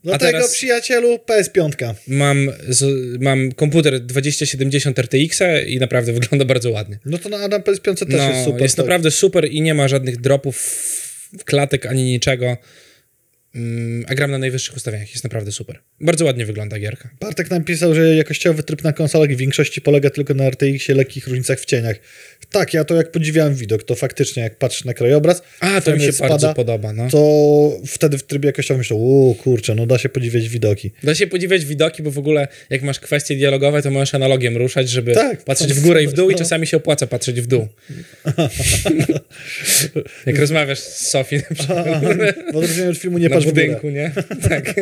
Dlatego,
teraz-
przyjacielu, PS5.
Mam, z, mam komputer 2070 RTX i naprawdę wygląda bardzo ładnie.
No to na Adam PS5 też
No,
jest super.
jest
tak.
naprawdę super i nie ma żadnych dropów, klatek ani niczego. Mm, a gram na najwyższych ustawieniach, jest naprawdę super. Bardzo ładnie wygląda gierka.
Bartek napisał, że jakościowy tryb na konsolach w większości polega tylko na RTX-ie, lekkich różnicach w cieniach. Tak, ja to jak podziwiałem widok, to faktycznie jak patrzę na krajobraz,
A, to mi się
framerate
bardzo
spada,
podoba, no.
to wtedy w trybie jakościowym myślę, o kurczę, no da się podziwiać widoki.
Da się podziwiać widoki, bo w ogóle jak masz kwestie dialogowe, to możesz analogiem ruszać, żeby
Tak,
patrzeć
to
w górę i w dół i
no.
czasami się opłaca patrzeć w dół. jak rozmawiasz z Sofii na przykład.
W odróżnieniu od filmu nie
na
w
budynku, nie? tak.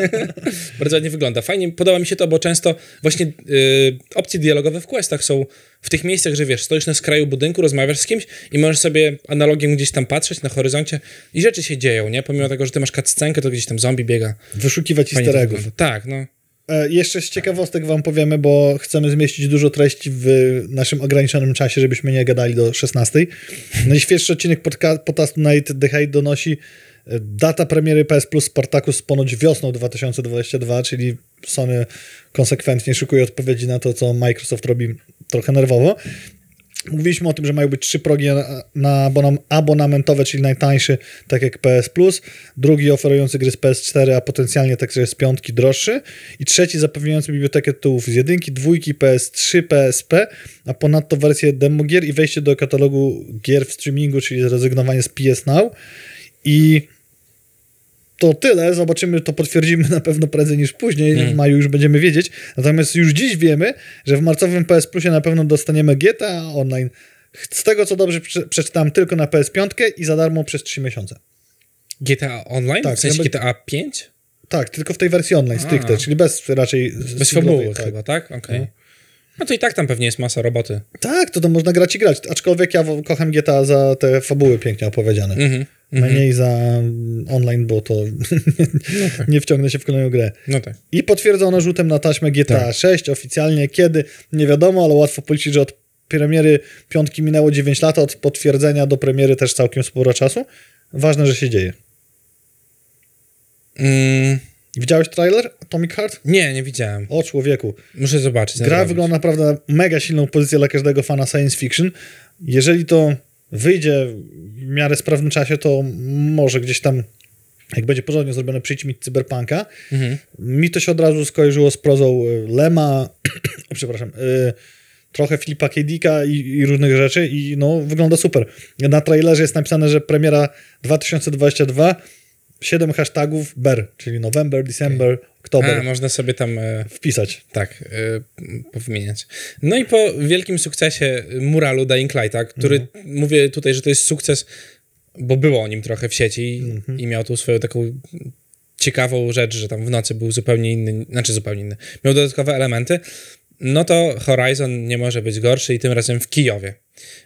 Bardzo ładnie wygląda. Fajnie, podoba mi się to, bo często właśnie y, opcje dialogowe w questach są w tych miejscach, że wiesz, stoisz na skraju budynku, rozmawiasz z kimś i możesz sobie analogiem gdzieś tam patrzeć na horyzoncie i rzeczy się dzieją, nie? Pomimo tego, że ty masz cutscenkę, to gdzieś tam zombie biega.
Wyszukiwać easter eggów.
Tak, no.
E, jeszcze z ciekawostek wam powiemy, bo chcemy zmieścić dużo treści w naszym ograniczonym czasie, żebyśmy nie gadali do 16. Najświeższy odcinek podca- podcastu Night the Hate donosi data premiery PS Plus Spartacus ponoć wiosną 2022, czyli Sony konsekwentnie szukuje odpowiedzi na to, co Microsoft robi trochę nerwowo. Mówiliśmy o tym, że mają być trzy progi na, na abonam- abonamentowe, czyli najtańszy, tak jak PS Plus, drugi oferujący gry z PS4, a potencjalnie także z piątki droższy. I trzeci zapewniający bibliotekę tytułów z jedynki, dwójki, PS3, PSP, a ponadto wersję demo gier i wejście do katalogu gier w streamingu, czyli zrezygnowanie z PS Now. I to tyle. Zobaczymy, to potwierdzimy na pewno prędzej niż później. W maju już będziemy wiedzieć. Natomiast już dziś wiemy, że w marcowym PS Plusie na pewno dostaniemy GTA Online. Z tego co dobrze prze- przeczytałem, tylko na PS5 i za darmo przez 3 miesiące.
GTA Online?
Tak,
w sensie GTA 5?
Tak, tylko w tej wersji online stricte, czyli bez raczej.
Bez fabuły
tak.
chyba, tak? Okej. No to i tak tam pewnie jest masa roboty.
Tak, to to można grać i grać. Aczkolwiek ja kocham GTA za te fabuły pięknie opowiedziane.
Mhm.
Mniej za mm, online, bo to nie wciągnę się w kolejną grę.
No tak.
I potwierdzono rzutem na taśmę GTA
Tak.
6 oficjalnie. Kiedy? Nie wiadomo, ale łatwo policzyć, że od premiery piątki minęło 9 lat, od potwierdzenia do premiery też całkiem sporo czasu. Ważne, że się dzieje.
Mm,
Widziałeś trailer Atomic Heart?
nie, nie widziałem.
O człowieku.
Muszę zobaczyć.
Gra wygląda naprawdę mega silną pozycję dla każdego fana science fiction. Jeżeli to wyjdzie w miarę sprawnym czasie, to może gdzieś tam, jak będzie porządnie zrobione, przyjść mi cyberpunka.
Mhm.
Mi to się od razu skojarzyło z prozą y, Lema, przepraszam, y, trochę Filipa K. Dicka i, i różnych rzeczy i no, wygląda super. Na trailerze jest napisane, że premiera 2022, 7 hashtagów BER, czyli November, December, Oktober,
można sobie tam e,
wpisać.
tak e. No i po wielkim sukcesie muralu Dying Lighta, który
Mhm.
mówię tutaj, że to jest sukces, bo było o nim trochę w sieci i,
Mhm.
i miał tu swoją taką ciekawą rzecz, że tam w nocy był zupełnie inny, znaczy zupełnie inny. Miał dodatkowe elementy. No to Horizon nie może być gorszy i tym razem w Kijowie,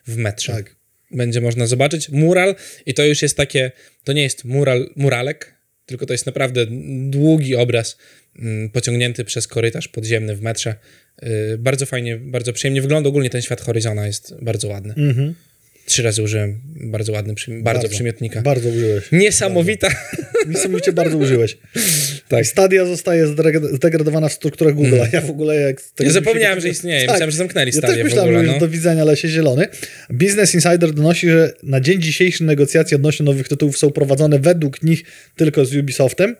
w metrze.
Tak.
Będzie można zobaczyć mural i to już jest takie, to nie jest mural, muralek, tylko to jest naprawdę długi obraz mm, pociągnięty przez korytarz podziemny w metrze. Yy, bardzo fajnie, bardzo przyjemnie wygląda. Ogólnie ten świat Horizona jest bardzo ładny.
Mhm.
Trzy razy użyłem bardzo ładny, bardzo,
Bardzo.
przymiotnika.
Bardzo użyłeś.
Niesamowita.
Niesamowicie bardzo użyłeś.
Tak.
Stadia zostaje zdegradowana w strukturę Google'a. Ja w ogóle jak...
Ja zapomniałem,
się-
że istnieje.
Tak.
Myślałem, że zamknęli
Ja
stadię
też
w
myślałem,
ogóle.
że
No.
do widzenia lesie zielony. Business Insider donosi, że na dzień dzisiejszy negocjacje odnośnie nowych tytułów są prowadzone według nich tylko z Ubisoftem.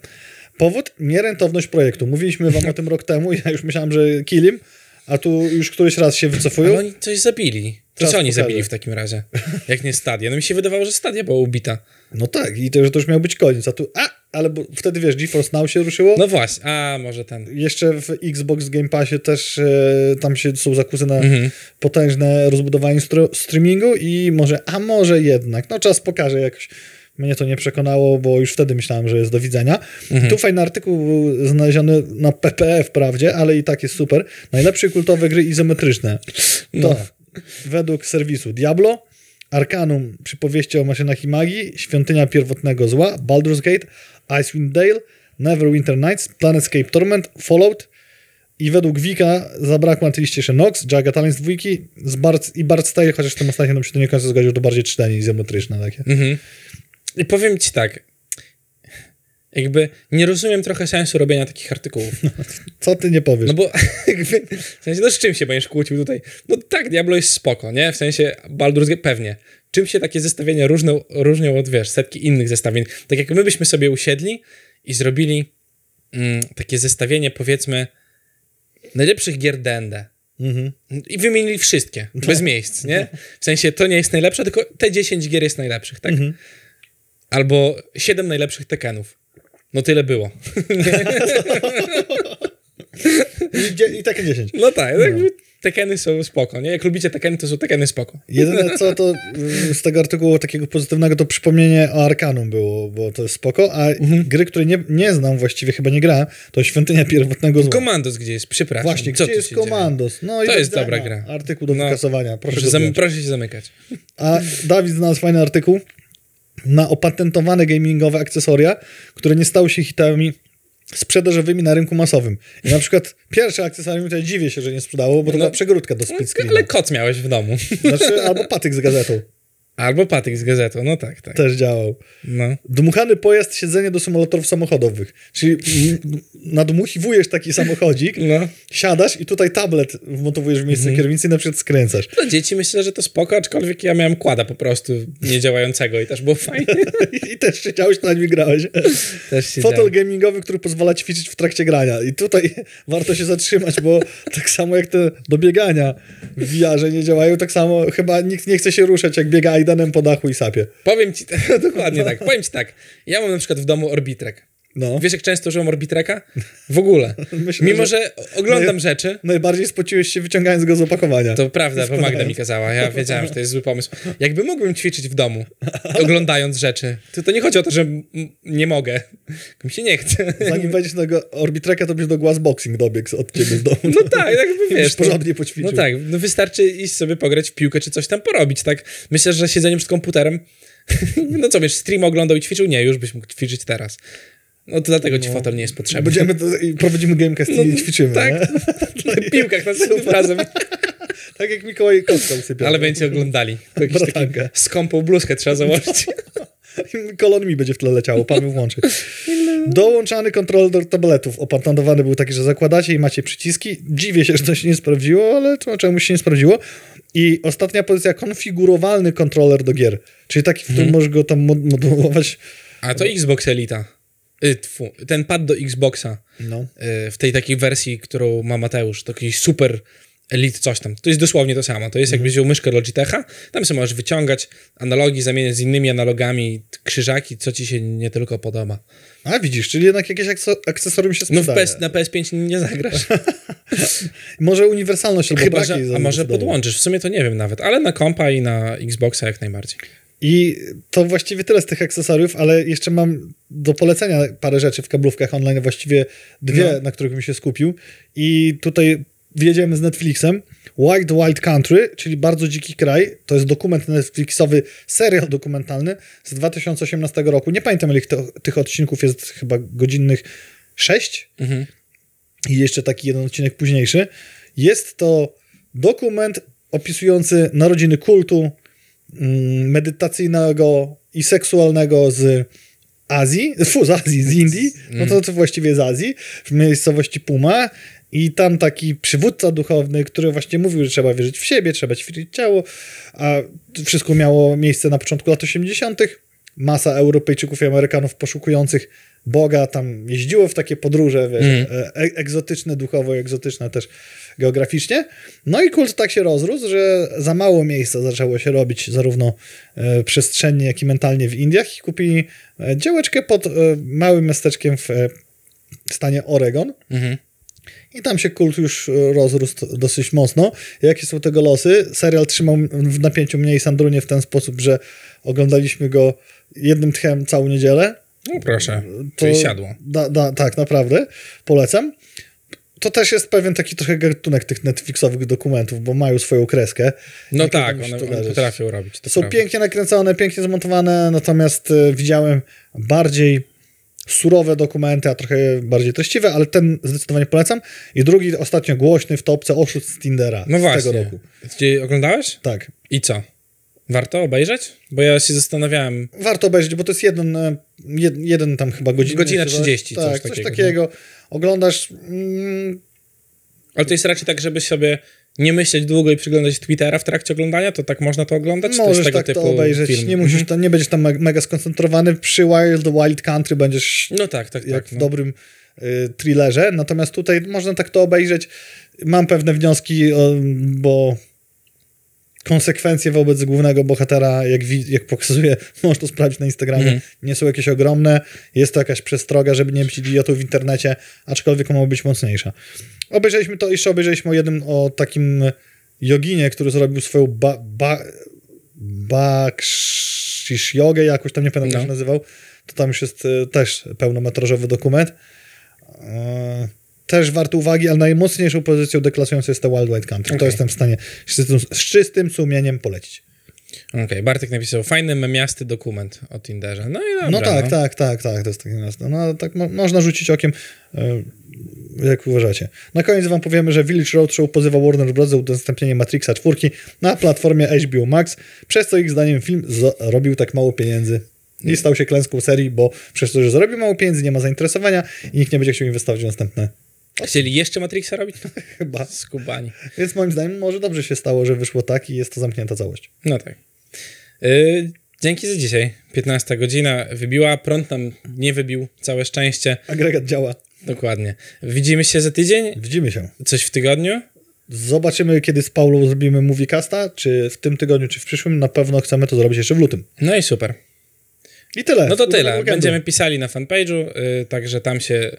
Powód? Nierentowność projektu. Mówiliśmy wam o tym rok temu i ja już myślałem, że kilim, a tu już któryś raz się
Ale
wycofują.
oni coś zabili. To co oni
pokaże.
zabili w takim razie? Jak nie stadia? No mi się wydawało, że stadia była ubita.
No tak, i to, że to już miał być koniec, a tu a, ale bo wtedy wiesz, GeForce Now się ruszyło.
No właśnie, a może ten.
Jeszcze w Xbox Game Passie też e, tam się są zakusy na
Mhm.
potężne rozbudowanie streamingu i może, a może jednak, no czas pokaże jakoś. Mnie to nie przekonało, bo już wtedy myślałem, że jest do widzenia. Tu fajny artykuł był znaleziony na PPE wprawdzie, ale i tak jest super. Najlepsze kultowe gry izometryczne. To według serwisu Diablo, Arcanum, przypowieści o maszynach i magii, Świątynia Pierwotnego Zła, Baldur's Gate, Icewind Dale, Neverwinter Nights, Planetscape Torment, Fallout i według Wika zabrakło na tej liście jeszcze Nox, Jagged Alliance 2 z Bard, i Bard's Tale, chociaż w tym ostatnim nam się to nie końca zgodził, to bardziej czytanie izometryczne takie.
Mhm. I powiem ci tak. Jakby nie rozumiem trochę sensu robienia takich artykułów.
Co ty nie powiesz?
No bo jakby, w sensie, no z czym się będziesz kłócił tutaj? No tak, Diablo jest spoko, nie? W sensie Baldur's Gate pewnie. Czym się takie zestawienia różnią, różnią od, wiesz, setki innych zestawień? Tak jak my byśmy sobie usiedli i zrobili mm, takie zestawienie, powiedzmy, najlepszych gier D&D.
Mhm.
I wymienili wszystkie, bez miejsc, nie? W sensie to nie jest najlepsze, tylko te 10 gier jest najlepszych, tak?
Mhm.
Albo 7 najlepszych Tekenów. No tyle było.
I, I takie 10.
No tak, jakby Tekeny są spoko, nie? Jak lubicie Tekeny, to są Tekeny spoko.
Jedyne co to y, z tego artykułu takiego pozytywnego to przypomnienie o Arkanum było, bo to jest spoko, a
Mhm.
gry, które nie, nie znam, właściwie chyba nie grałem, to Świątynia Pierwotnego Zła.
Komandos gdzie jest? Przepraszam.
Właśnie,
co
gdzie jest? Komandos? No
To jest dobra gra.
Artykuł do
No.
wykasowania, proszę
Proszę, proszę się zamykać.
A Dawid znalazł fajny artykuł na opatentowane gamingowe akcesoria, które nie stały się hitami sprzedażowymi na rynku masowym. I na przykład pierwsze akcesorium, ja dziwię się, że nie sprzedało, bo to
No.
była przegródka do split screena.
Ale kot miałeś w domu.
Znaczy, albo patyk z gazetą
Albo patyk z gazetą, no tak, tak.
też działał.
No.
Dmuchany pojazd, siedzenie do symulatorów samochodowych. Czyli nadmuchiwujesz taki samochodzik,
no.
siadasz i tutaj tablet wmontowujesz w miejsce
Mhm.
kierownicy i na przykład skręcasz.
Dla dzieci myślę, że to spoko, aczkolwiek ja miałem kłada po prostu niedziałającego i też było fajnie.
I też siedziałeś, na nim grałeś.
Też
Fotel
działo.
gamingowy, który pozwala ćwiczyć w trakcie grania. I tutaj warto się zatrzymać, bo tak samo jak te do biegania w VR nie działają, tak samo chyba nikt nie chce się ruszać, jak biega Aidanem po dachu i sapie.
Powiem ci, dokładnie tak, powiem ci tak. Ja mam na przykład w domu Orbitrek.
No.
Wiesz, jak często używam Orbitreka? W ogóle.
Myślę,
Mimo,
że-
że oglądam rzeczy,
Najbardziej spociłeś się wyciągając go z opakowania.
To prawda, bo Magda mi kazała. Ja wiedziałem, że to jest zły pomysł. Jakby mógłbym ćwiczyć w domu, oglądając rzeczy, to, to nie chodzi o to, że nie mogę. Mi się nie chce.
Zanim wejdziesz na tego Orbitreka, to byś do Glassboxing dobiegł od ciebie z domu.
No tak, jakby wiesz. No,
porządnie poćwiczył.
no tak, no wystarczy iść sobie pograć w piłkę czy coś tam porobić, tak? Myślę, że siedzenie przed komputerem no co, wiesz, stream oglądał i ćwiczył? Nie, już byś mógł ćwiczyć teraz. No to dlatego ci fotel nie jest potrzebny.
Będziemy, i prowadzimy gamecast i ćwiczymy,
tak.
nie?
Na piłkach następnym razem.
Tak jak Mikołaj Kostka usypiał.
Ale będziecie oglądali. To
Bratankę.
skąpą bluzkę trzeba założyć.
Kolon mi będzie w tle leciało, pan włączy. Dołączany kontroler tabletów. Opatentowany był taki, że zakładacie i macie przyciski. Dziwię się, że to się nie sprawdziło, ale to czemuś się nie sprawdziło. I ostatnia pozycja, konfigurowalny kontroler do gier. Czyli taki, w którym
Mhm.
możesz go tam mod- modulować.
A to Xbox Elita. Y, ten pad do Xboxa
No.
y, w tej takiej wersji, którą ma Mateusz, to jakiś super Elite coś tam. To jest dosłownie to samo. To jest jakbyś wziął myszkę Logitecha, tam sobie możesz wyciągać analogi, zamieniać z innymi analogami, krzyżaki, co ci się nie tylko podoba.
A widzisz, czyli jednak jakieś akce- akcesorium się
No
sprzedaje.
PS, na PS5 nie zagrasz.
Może uniwersalność albo
Chyba,
braki
że, a może podłączysz, w sumie to nie wiem nawet, ale na kompa i na Xboxa jak najbardziej.
I to właściwie tyle z tych akcesoriów, ale jeszcze mam do polecenia parę rzeczy w kablówkach online, właściwie dwie,
No.
na których bym się skupił. I tutaj wjedziemy z Netflixem. Wild Wild Country, czyli Bardzo Dziki Kraj. To jest dokument Netflixowy, serial dokumentalny z 2018 roku. Nie pamiętam, ile tych odcinków jest, chyba godzinnych sześć.
Mhm.
I jeszcze taki jeden odcinek późniejszy. Jest to dokument opisujący narodziny kultu medytacyjnego i seksualnego z Azji, fu, z Azji, z Indii, no to, to właściwie z Azji, w miejscowości Puma. I tam taki przywódca duchowny, który właśnie mówił, że trzeba wierzyć w siebie, trzeba ćwiczyć ciało, a wszystko miało miejsce na początku lat 80. Masa Europejczyków i Amerykanów poszukujących Boga tam jeździło w takie podróże, wiesz,
Mm.
e- e- egzotyczne, duchowo egzotyczne też geograficznie. No i kult tak się rozrósł, że za mało miejsca zaczęło się robić zarówno e, przestrzennie, jak i mentalnie w Indiach i kupili e, działeczkę pod e, małym miasteczkiem w stanie Oregon.
Mhm.
I tam się kult już rozrósł dosyć mocno. Jakie są tego losy? Serial trzymał w napięciu mnie i Sandrunie w ten sposób, że oglądaliśmy go jednym tchem całą niedzielę.
No proszę, to siadło.
Da, da, tak, naprawdę. Polecam. To też jest pewien taki trochę gatunek tych Netflixowych dokumentów, bo mają swoją kreskę.
No tak, one, one potrafią robić. To
Są
prawda.
pięknie nakręcone, pięknie zmontowane, natomiast e, widziałem bardziej surowe dokumenty, a trochę bardziej treściwe, ale ten zdecydowanie polecam. I drugi, ostatnio głośny w topce Oszust z Tindera
No
z
właśnie.
tego roku.
Gdzie oglądałeś?
Tak.
I co? Warto obejrzeć? Bo ja się zastanawiałem.
Warto obejrzeć, bo to jest jeden, e, jed, jeden tam chyba godzina.
Godzina 30,
Tak,
coś
coś
takiego,
takiego. Oglądasz, mm,
Ale to jest raczej tak, żeby sobie nie myśleć długo i przyglądać Twittera w trakcie oglądania, to tak można to oglądać? To
możesz
tego
tak to obejrzeć,
film?
nie musisz
Mhm.
nie będziesz tam me- mega skoncentrowany. Przy Wild Wild Country będziesz
No tak, tak,
jak
tak.
w
No.
dobrym y, thrillerze, natomiast tutaj można tak to obejrzeć. Mam pewne wnioski, o, bo konsekwencje wobec głównego bohatera, jak, jak pokazuje, można to sprawdzić na Instagramie,
Mhm.
nie są jakieś ogromne. Jest to jakaś przestroga, żeby nie być idiotą w internecie, aczkolwiek mogła być mocniejsza. Obejrzeliśmy to, jeszcze obejrzeliśmy o jednym, o takim joginie, który zrobił swoją ba, ba, bakshish jogę, jakoś tam nie pamiętam, jak
No.
się nazywał. To tam już jest e, też pełnometrażowy dokument. E, Też wart uwagi, ale najmocniejszą pozycją deklasującą jest to Wild Wild Country. To
Okej.
jestem w stanie z czystym, z czystym sumieniem polecić.
Okej, Bartek napisał fajny memiasty dokument o Tinderze. No i dobra.
no tak, tak, tak, tak, to jest takie miasto. No tak mo- można rzucić okiem, e, jak uważacie. Na koniec wam powiemy, że Village Roadshow pozywa Warner Bros. za udostępnienie Matrixa 4 na platformie HBO Max, przez co ich zdaniem film zarobił tak mało pieniędzy. I stał się klęską serii, bo przez to, że zarobił mało pieniędzy, nie ma zainteresowania i nikt nie będzie chciał inwestować w następne
Chcieli jeszcze Matrixa robić?
chyba.
Skubani.
Więc moim zdaniem może dobrze się stało, że wyszło tak i jest to zamknięta całość.
No tak. Yy, dzięki za dzisiaj. 15 godzina wybiła, prąd nam nie wybił, całe szczęście.
Agregat działa.
Dokładnie. Widzimy się za tydzień?
Widzimy się.
Coś w tygodniu?
Zobaczymy, kiedy z Paulą zrobimy Moviecasta, czy w tym tygodniu, czy w przyszłym. Na pewno chcemy to zrobić jeszcze w lutym.
No i super.
I tyle.
No to tyle. Będziemy pisali na fanpage'u, yy, także tam się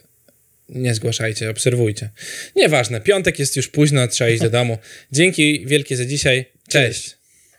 nie zgłaszajcie, obserwujcie. Nieważne, piątek jest już późno, trzeba iść do domu. Dzięki wielkie za dzisiaj. Cześć.